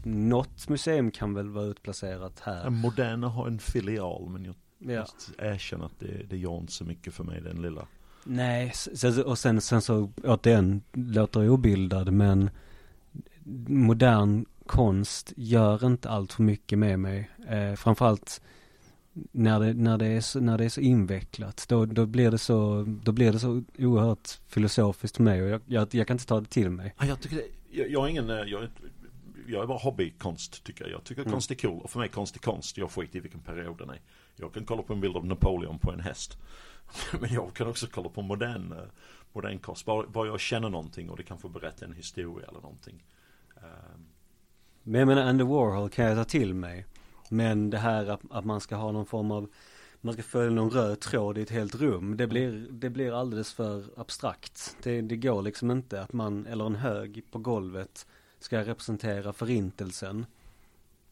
Speaker 1: något museum kan väl vara utplacerat här.
Speaker 2: Moderna har en filial men jag ja. erkänna att det, det gör inte så mycket för mig den lilla.
Speaker 1: Nej, och sen, sen så återigen, låter obildad men modern konst gör inte allt för mycket med mig. Eh, framförallt när det, när, det är så, när det är så invecklat. Då, då, blir det så, då blir det så oerhört filosofiskt för mig och jag, jag, jag kan inte ta det till mig.
Speaker 2: Ja, jag tycker det, jag, jag är ingen, eh, jag, jag är bara hobbykonst tycker jag. Jag tycker mm. konst är cool och för mig konst är konst. Jag skiter i vilken period den är. Jag kan kolla på en bild av Napoleon på en häst. Men jag kan också kolla på modern, eh, modern konst. Bara, bara jag känner någonting och det kan få berätta en historia eller någonting. Um.
Speaker 1: Men jag menar Andy Warhol kan jag ta till mig. Men det här att, att man ska ha någon form av man ska följa någon röd tråd i ett helt rum. Det blir, det blir alldeles för abstrakt. Det, det går liksom inte att man, eller en hög på golvet ska representera förintelsen.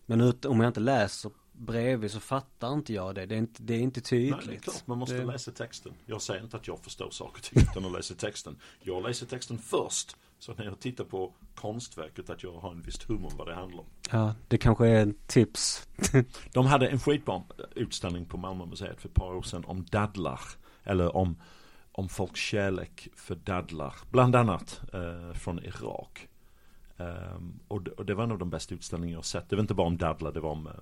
Speaker 1: Men ut, om jag inte läser bredvid så fattar inte jag det. Det är inte, det är inte tydligt. Nej, det är klart.
Speaker 2: Man måste det... läsa texten. Jag säger inte att jag förstår saker och ting utan att läsa texten. Jag läser texten först. Så när jag tittar på konstverket att jag har en visst hum om vad det handlar om.
Speaker 1: Ja, det kanske är en tips.
Speaker 2: De hade en skitbra utställning på Malmö museet för ett par år sedan om dadlar. Eller om, om folks kärlek för dadlar. Bland annat eh, från Irak. Um, och, det, och, det, var nog de bästa utställningar jag sett. Det var inte bara om dadlar, det var om uh,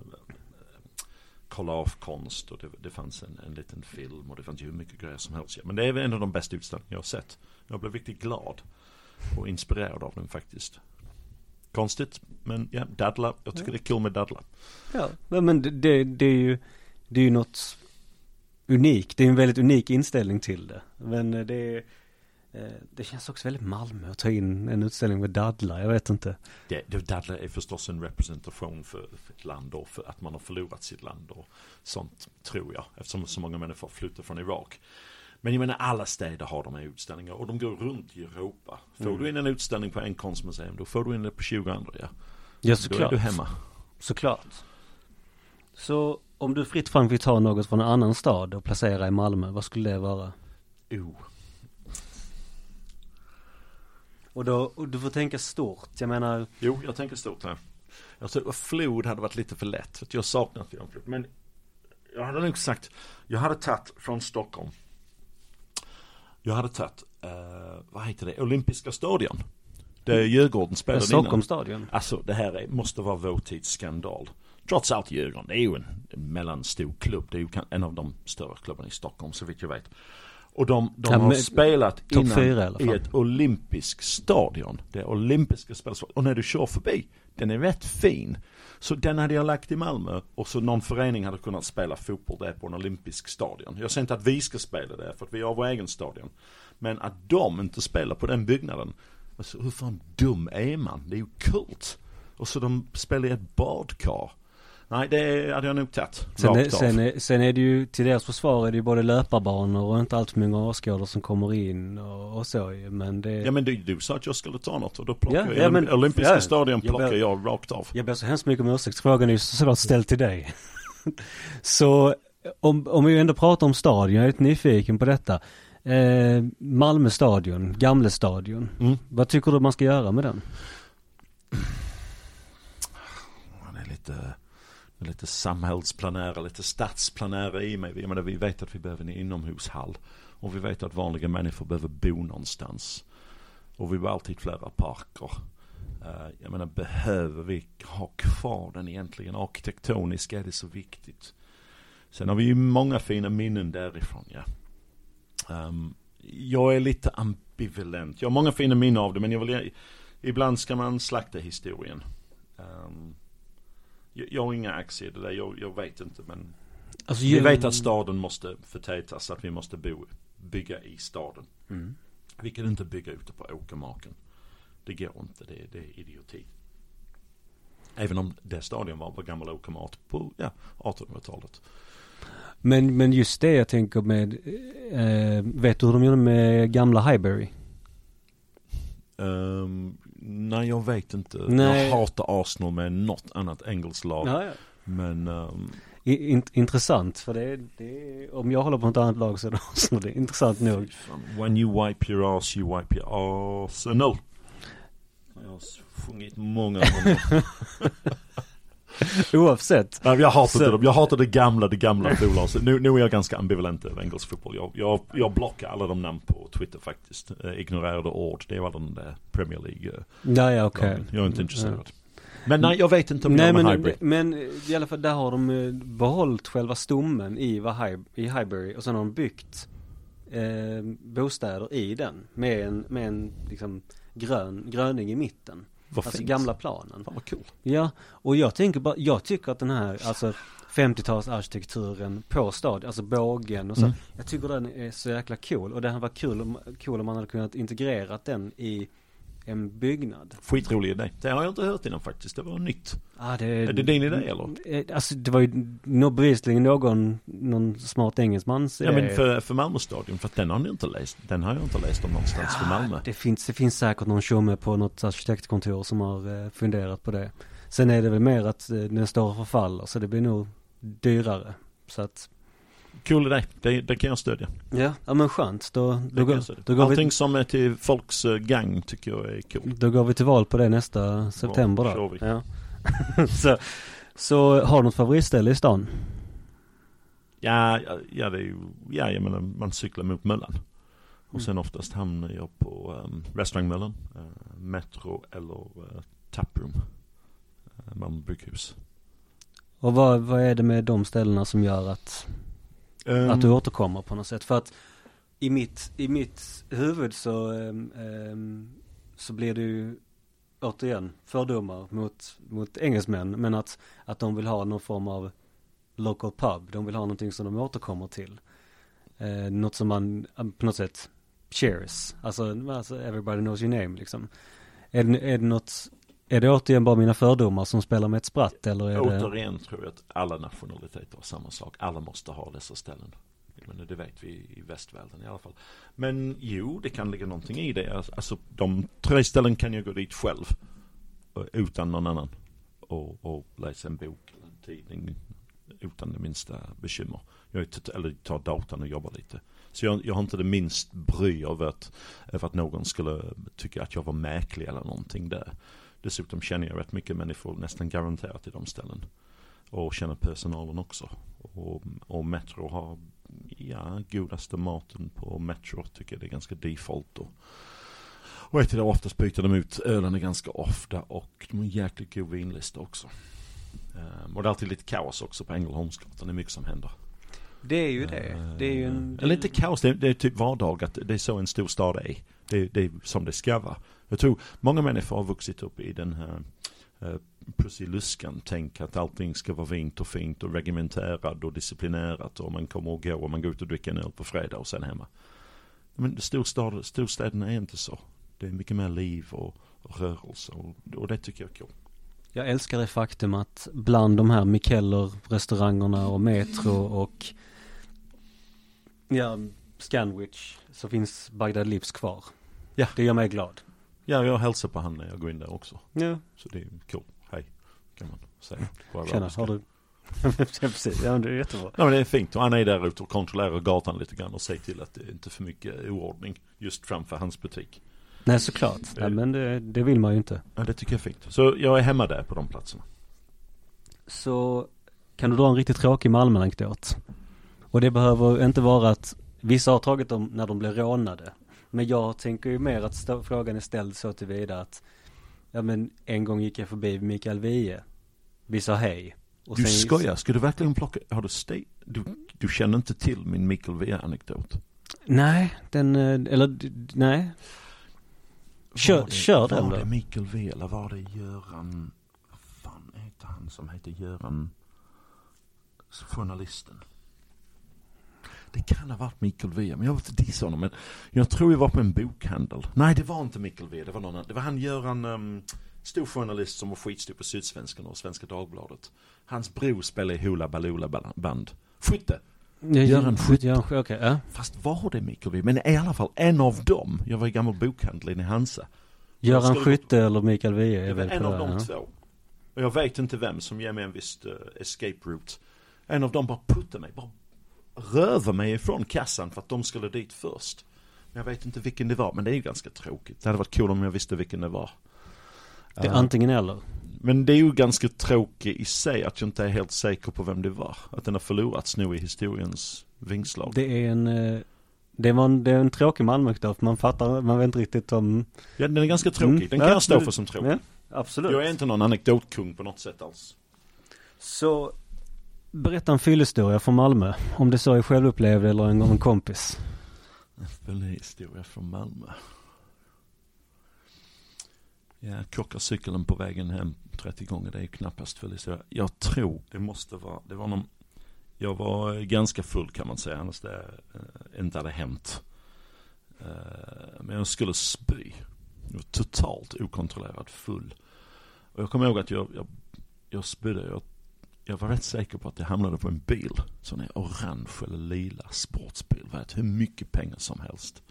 Speaker 2: collagekonst och det, det fanns en, en liten film och det fanns ju hur mycket grejer som helst. Men det är en av de bästa utställningar jag har sett. Jag blev riktigt glad och inspirerad av den faktiskt. Konstigt, men ja, dadlar. Jag tycker ja. det är kul med dadlar.
Speaker 1: Ja, men det, det, det, är ju, det är ju något unikt. Det är en väldigt unik inställning till det. Men eh, det är Eh, det känns också väldigt Malmö att ta in en utställning med dadlar, jag vet inte.
Speaker 2: Det, det, dadlar är förstås en representation för, för ett land och för att man har förlorat sitt land och sånt, tror jag. Eftersom så många människor flyttar från Irak. Men jag menar alla städer har de här utställningar och de går runt i Europa. Får mm. du in en utställning på en konstmuseum då får du in det på 20 andra ja.
Speaker 1: Ja såklart. Då är
Speaker 2: du hemma.
Speaker 1: Såklart. Så om du fritt fram fick ta något från en annan stad och placera i Malmö, vad skulle det vara?
Speaker 2: Oh.
Speaker 1: Och då, och du får tänka stort, jag menar
Speaker 2: Jo, jag tänker stort här Jag tror flod hade varit lite för lätt, för jag saknar inte flod Men jag hade nog sagt Jag hade tagit från Stockholm Jag hade tagit, eh, vad heter det, Olympiska stadion. Där Djurgården spelade
Speaker 1: innan Stockholmsstadion
Speaker 2: Alltså det här är, måste vara vår tids skandal. Trots allt Djurgården, det är ju en mellanstor klubb. Det är ju en av de större klubbarna i Stockholm så vitt jag vet. Och de, de ja, har spelat innan i, i ett olympiskt stadion. Det är olympiska spel. Och när du kör förbi, den är rätt fin. Så den hade jag lagt i Malmö och så någon förening hade kunnat spela fotboll där på en olympisk stadion. Jag säger inte att vi ska spela där för att vi har vår egen stadion. Men att de inte spelar på den byggnaden. Alltså hur fan dum är man? Det är ju kult. Och så de spelar i ett badkar. Nej, det hade jag nog tagit.
Speaker 1: Sen, är, sen, är, sen är det ju, till deras försvar är det ju både löparbanor och inte allt för många åskådare som kommer in och, och så. Men det...
Speaker 2: Ja men du, du sa att jag skulle ta något och då plockar ja, jag, ja, men, olympiska ja, stadion plockar jag, jag rakt av.
Speaker 1: Jag ber så hemskt mycket om ursäkt, frågan är ju såklart ställd till dig. så om, om vi ändå pratar om stadion, jag är lite nyfiken på detta. Eh, Malmö stadion, Gamle stadion. Mm. Vad tycker du man ska göra med den?
Speaker 2: Han är lite, det lite samhällsplanera, lite stadsplanera i mig. Jag menar, vi vet att vi behöver en inomhushall. Och vi vet att vanliga människor behöver bo någonstans. Och vi har alltid flera parker. Eh, jag menar, behöver vi ha kvar den egentligen? Arkitektoniskt är det så viktigt. Sen har vi ju många fina minnen därifrån, ja. Um, jag är lite ambivalent. Jag har många fina minnen av det, men jag vill, ibland ska man slakta historien. Um, jag, har inga aktier i det där, jag, jag vet inte, men alltså, vi vet att staden måste förtätas, att vi måste bo, bygga i staden. Mm. Vi kan inte bygga ute på åkermarken. Det går inte, det, det är idioti. Även om det stadion var på gammal åkermark på ja, 1800-talet.
Speaker 1: Men, men just det jag tänker med, eh, vet du hur de gjorde med gamla Highbury?
Speaker 2: Um, nej jag vet inte. Nej. Jag hatar Arsenal med något annat engelskt lag. Ja, ja. Men um...
Speaker 1: In, intressant för det, det om jag håller på något annat lag så är det Arsenal. Det är intressant nog.
Speaker 2: When you wipe your ass you wipe your Arsenal. Jag har sjungit många gånger.
Speaker 1: Oavsett.
Speaker 2: Nej, jag hatar så... det. Jag hatar det gamla, det gamla fula. Nu, nu är jag ganska ambivalent över engelsk fotboll. Jag, jag, jag blockar alla de namn på Twitter faktiskt. Eh, ignorerade ord. Det är alla de där Premier League. Eh,
Speaker 1: okej. Okay.
Speaker 2: Jag är inte intresserad. Ja. Men nej, jag vet inte om
Speaker 1: nej, men,
Speaker 2: Highbury.
Speaker 1: Men i alla fall där har de eh, behållit själva stommen i, i Highbury och sen har de byggt eh, bostäder i den med en, med en liksom grön, gröning i mitten. Vad alltså fint. gamla planen.
Speaker 2: Fan vad cool.
Speaker 1: Ja, och jag tänker bara, jag tycker att den här, alltså 50-talsarkitekturen på stadion, alltså bågen och så. Mm. Jag tycker den är så jäkla cool och det hade varit kul om, cool om man hade kunnat integrera den i en byggnad.
Speaker 2: Skitrolig idé. Det har jag inte hört innan faktiskt. Det var nytt.
Speaker 1: Ah, det,
Speaker 2: är det din idé eller?
Speaker 1: Eh, alltså det var ju bevisligen någon, någon smart engelsmans
Speaker 2: Ja men för, för Malmö stadion, för att den har ni inte läst. Den har jag inte läst om någonstans ja, för Malmö.
Speaker 1: Det finns, det finns säkert någon tjomme på något arkitektkontor som har eh, funderat på det. Sen är det väl mer att eh, den står och förfaller så det blir nog dyrare. Så att
Speaker 2: Cool idé, det, det kan jag stödja.
Speaker 1: Ja, ja men skönt. Då, då, går,
Speaker 2: då går Allting vi... som är till folks eh, gang tycker jag är cool.
Speaker 1: Då går vi till val på det nästa september
Speaker 2: ja, då.
Speaker 1: Ja. så, så har du något favoritställe i stan?
Speaker 2: Ja, ja, det är ju, ja jag menar man cyklar mot Möllan. Och mm. sen oftast hamnar jag på um, restaurangmöllan, uh, Metro eller uh, Taproom. Uh, Malmö brygghus.
Speaker 1: Och vad, vad är det med de ställena som gör att Um, att du återkommer på något sätt. För att i mitt, i mitt huvud så, um, um, så blir det ju återigen fördomar mot, mot engelsmän. Men att, att de vill ha någon form av local pub. De vill ha någonting som de återkommer till. Uh, något som man på något sätt cheers. Alltså, alltså everybody knows your name liksom. Är är det något är det återigen bara mina fördomar som spelar med ett spratt eller är
Speaker 2: återigen det? Återigen tror jag att alla nationaliteter har samma sak. Alla måste ha dessa ställen. Men det vet vi i västvärlden i alla fall. Men jo, det kan ligga någonting i det. Alltså, alltså de tre ställen kan jag gå dit själv. Eh, utan någon annan. Och, och läsa en bok eller en tidning. Utan det minsta bekymmer. Jag eller tar datorn och jobbar lite. Så jag, jag har inte det minst bry över att, över att någon skulle tycka att jag var mäklig eller någonting där. Dessutom känner jag rätt mycket människor nästan garanterat i de ställen. Och känner personalen också. Och, och Metro har, ja, godaste maten på Metro tycker jag det är ganska default. Och, och vet du, oftast byter de ut ölen ganska ofta och de har en jäkligt god vinlista också. Um, och det är alltid lite kaos också på Ängelholmsgatan, det är mycket som händer.
Speaker 1: Det är ju det. Det är ju en...
Speaker 2: Eller inte kaos, det är, det är typ vardag att det är så en stor stad är. Det, det är som det ska vara. Jag tror många människor har vuxit upp i den här eh, prussiluskan. Tänk att allting ska vara fint och fint och regimenterat och disciplinerat och man kommer och går och man går ut och dricker en öl på fredag och sen hemma. Men storstad, storstäderna är inte så. Det är mycket mer liv och, och rörelse och, och det tycker jag är kul.
Speaker 1: Jag älskar det faktum att bland de här Mikeller restaurangerna och Metro och ja, Scanwich så finns Bagdad Livs kvar. Ja. Det gör mig glad.
Speaker 2: Ja, jag hälsar på han när jag går in där också.
Speaker 1: Ja.
Speaker 2: Så det är cool. Hej, kan man säga.
Speaker 1: Tjena, har du? ja, precis. Ja, men det är jättebra.
Speaker 2: Ja, men det är fint. Och han är där ute och kontrollerar gatan lite grann och säger till att det är inte för mycket oordning just framför hans butik.
Speaker 1: Nej såklart. Nej, men det, det vill man ju inte.
Speaker 2: Ja, det tycker jag är fint. Så jag är hemma där på de platserna.
Speaker 1: Så kan du dra en riktigt tråkig Malmö-anekdot. Och det behöver inte vara att vissa har tagit dem när de blir rånade. Men jag tänker ju mer att frågan är ställd så tillvida att Ja men en gång gick jag förbi Mikael Wiehe. Vi sa hej. Och
Speaker 2: Du
Speaker 1: sen-
Speaker 2: skojar, ska du verkligen plocka, har du steg? Du, du känner inte till min Mikael Wiehe-anekdot?
Speaker 1: Nej, den, eh, eller nej. Kör-
Speaker 2: Var det,
Speaker 1: kör den
Speaker 2: Var
Speaker 1: då.
Speaker 2: det Mikael Wiehe eller var det Göran, vad fan heter han som heter Göran, journalisten? Det kan ha varit Mikael Wiehe, men jag vill inte dissa honom. Men jag tror jag var på en bokhandel. Nej, det var inte Mikael Wiehe, det var någon annan. Det var han Göran, um, stor journalist som var skitstor på Sydsvenskan och Svenska Dagbladet. Hans bror spelade i Hoola Baloola band. Skytte! Göran Skytte.
Speaker 1: Göran Skytte, okej, ja.
Speaker 2: Fast var det Mikael Wiehe? Men i alla fall en av dem. Jag var i gammal bokhandel inne i Hansa.
Speaker 1: Göran Skytte eller Mikael Wiehe är väl
Speaker 2: en av de
Speaker 1: ja.
Speaker 2: två. Och jag vet inte vem som ger mig en viss uh, escape route. En av dem bara puttade mig, bara röva mig ifrån kassan för att de skulle dit först. Men jag vet inte vilken det var, men det är ju ganska tråkigt. Det hade varit kul om jag visste vilken det var.
Speaker 1: Det är
Speaker 2: Eh,
Speaker 1: antingen eller.
Speaker 2: men det är ju ganska tråkigt i sig att jag inte är helt säker på vem det var. Att den har förlorats nu i historiens vingslag.
Speaker 1: Det är en, eh, det var en, det är en tråkig Malmö-anekdot. Man fattar, man vet inte riktigt om...
Speaker 2: Ja, den är ganska tråkig.
Speaker 1: Mm.
Speaker 2: Den
Speaker 1: Ja,
Speaker 2: kan jag stå för som tråkig.
Speaker 1: Ja, absolut.
Speaker 2: Jag är inte någon anekdotkung på något sätt alls.
Speaker 1: Så, berätta en fyllehistoria från Malmö. Om det så är självupplevd eller en, gång en kompis.
Speaker 2: En fyllehistoria från Malmö. Jag krockar cykeln på vägen hem 30 gånger. Det är ju knappast fyllehistoria. Jag tror det måste vara, det var någon, jag var ganska full kan man säga. Annars det eh, inte hade hänt. Eh, men jag skulle spy. Jag var totalt okontrollerat full. Och jag kommer ihåg att jag, jag, jag spydde. Jag, jag var rätt säker på att jag hamnade på en bil. Sån här orange eller lila sportsbil. Värt hur mycket pengar som helst.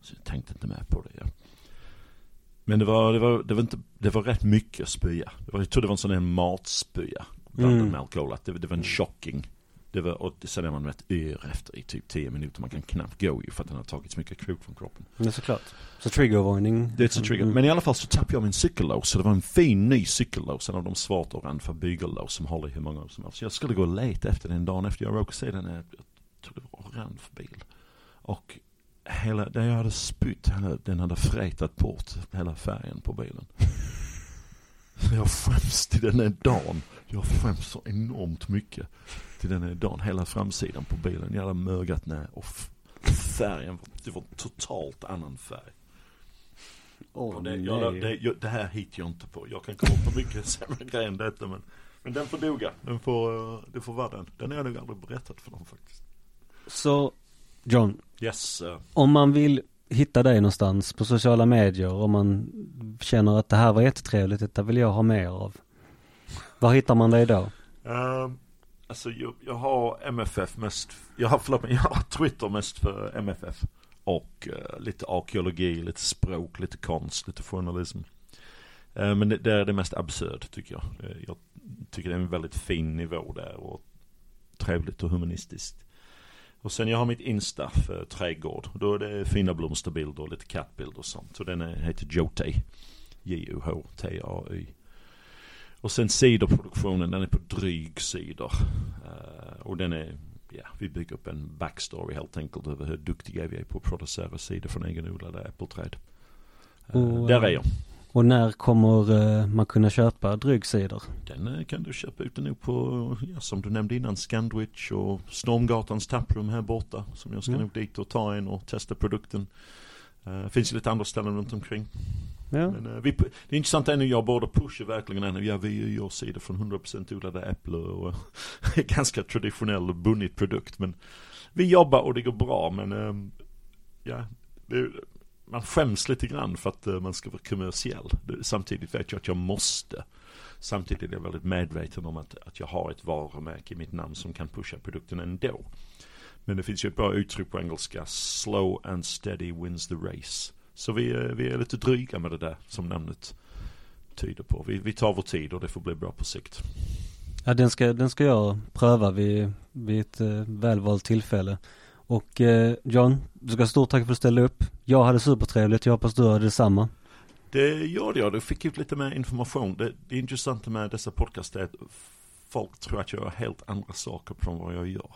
Speaker 2: Så jag tänkte inte med på det. Ja. Men det var, det var, det var inte, det var rätt mycket spya. Det var, jag tror det var en sån här matspya. Blandad
Speaker 1: Mm.
Speaker 2: med alkohol. Att det, det var en shocking. Det var, och sen är man rätt yr efter i typ 10 minuter. Man kan knappt gå ju för att den har tagit så mycket krok från kroppen.
Speaker 1: Ja, såklart. Så triggervarning.
Speaker 2: Det är så trigger.
Speaker 1: Mm.
Speaker 2: Men i alla fall så tappade jag min cykellås. Så det var en fin ny cykellås. En av de svart orangea bygellås som håller i hur många år som helst. Så jag skulle gå och leta efter den dagen efter. Jag råkade se den jag tror det var orange bil. Och hela, där jag hade spytt, den hade frätat bort hela färgen på bilen. Så jag skäms till den här dagen. Jag skäms så enormt mycket till den här dagen. Hela framsidan på bilen, jag hade mögat ner och färgen, var- det var totalt annan färg.
Speaker 1: Åh,
Speaker 2: Och det, jag, det, jag, det här hittar jag inte på. Jag kan komma på mycket sämre grejer än detta men, men den får duga. Den får, eh, det får vara den. Den har jag nog aldrig berättat för någon faktiskt.
Speaker 1: Så, John.
Speaker 2: Yes.
Speaker 1: Om man vill hitta dig någonstans på sociala medier. Om man känner att det här var jättetrevligt. Detta vill jag ha mer av. Var hittar man dig då?
Speaker 2: ehm, alltså jag, jag har MFF mest, jag har, förlåt mig, jag har Twitter mest för MFF. Och uh, lite arkeologi, lite språk, lite konst, lite journalism. Uh, men det, det är det mest absurd tycker jag. Uh, jag tycker det är en väldigt fin nivå där och trevligt och humanistiskt. Och sen jag har mitt Insta för trädgård. Då är det fina blomsterbilder och lite kattbilder och sånt. Och den är, heter Jotay. J-O-H-T-A-Y. Och sen sidoproduktionen, den är på dryg sidor. Eh, och den är, ja, vi bygger upp en backstory helt enkelt över hur duktiga vi är på att producera sidor från egenodlade äppelträd. Eh,
Speaker 1: Och,
Speaker 2: där är
Speaker 1: eh,
Speaker 2: jag.
Speaker 1: Och när kommer eh, man kunna köpa dryggsidor?
Speaker 2: Den eh, kan du köpa ute nu på, ja, som du nämnde innan, Scandwich och Stormgatans tapprum här borta. Som jag ska
Speaker 1: Mm.
Speaker 2: nog dit och ta en och testa produkten. Uh, finns ju lite andra ställen runt omkring.
Speaker 1: Ja.
Speaker 2: Men, eh, vi, det är intressant är nu, jag både pushar verkligen ännu. Ja, vi gör sidor från 100% odlade äpplen och ganska traditionell bunnit produkt. Men vi jobbar och det går bra men ehm, ja, det, man skäms lite grann för att eh, man ska vara kommersiell. Det, samtidigt vet jag att jag måste. Samtidigt är jag väldigt medveten om att, att jag har ett varumärke i mitt namn som kan pusha produkten ändå. Men det finns ju ett bra uttryck på engelska. Slow and steady wins the race. Så vi, är- vi är lite dryga med det där som namnet tyder på. Vi, vi tar vår tid och det får bli bra på sikt.
Speaker 1: Ja, den ska, den ska jag pröva vid, vid ett eh, välvalt tillfälle. Och eh, John, du ska ha stort tack för att du ställde upp. Jag hade supertrevligt, jag hoppas du hade detsamma.
Speaker 2: Det gjorde jag, du fick ut lite mer information. Det, det intressanta med dessa podcast är att folk tror att jag gör helt andra saker från vad jag gör.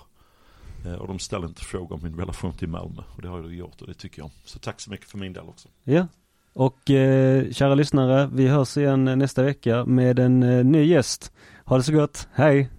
Speaker 2: Eh, och de ställer inte frågor om min relation till Malmö. Och det har du gjort och det tycker jag. Så tack så mycket för min del också.
Speaker 1: Ja, och eh, kära lyssnare, vi hörs igen eh, nästa vecka med en eh, ny gäst. Ha det så gott, hej!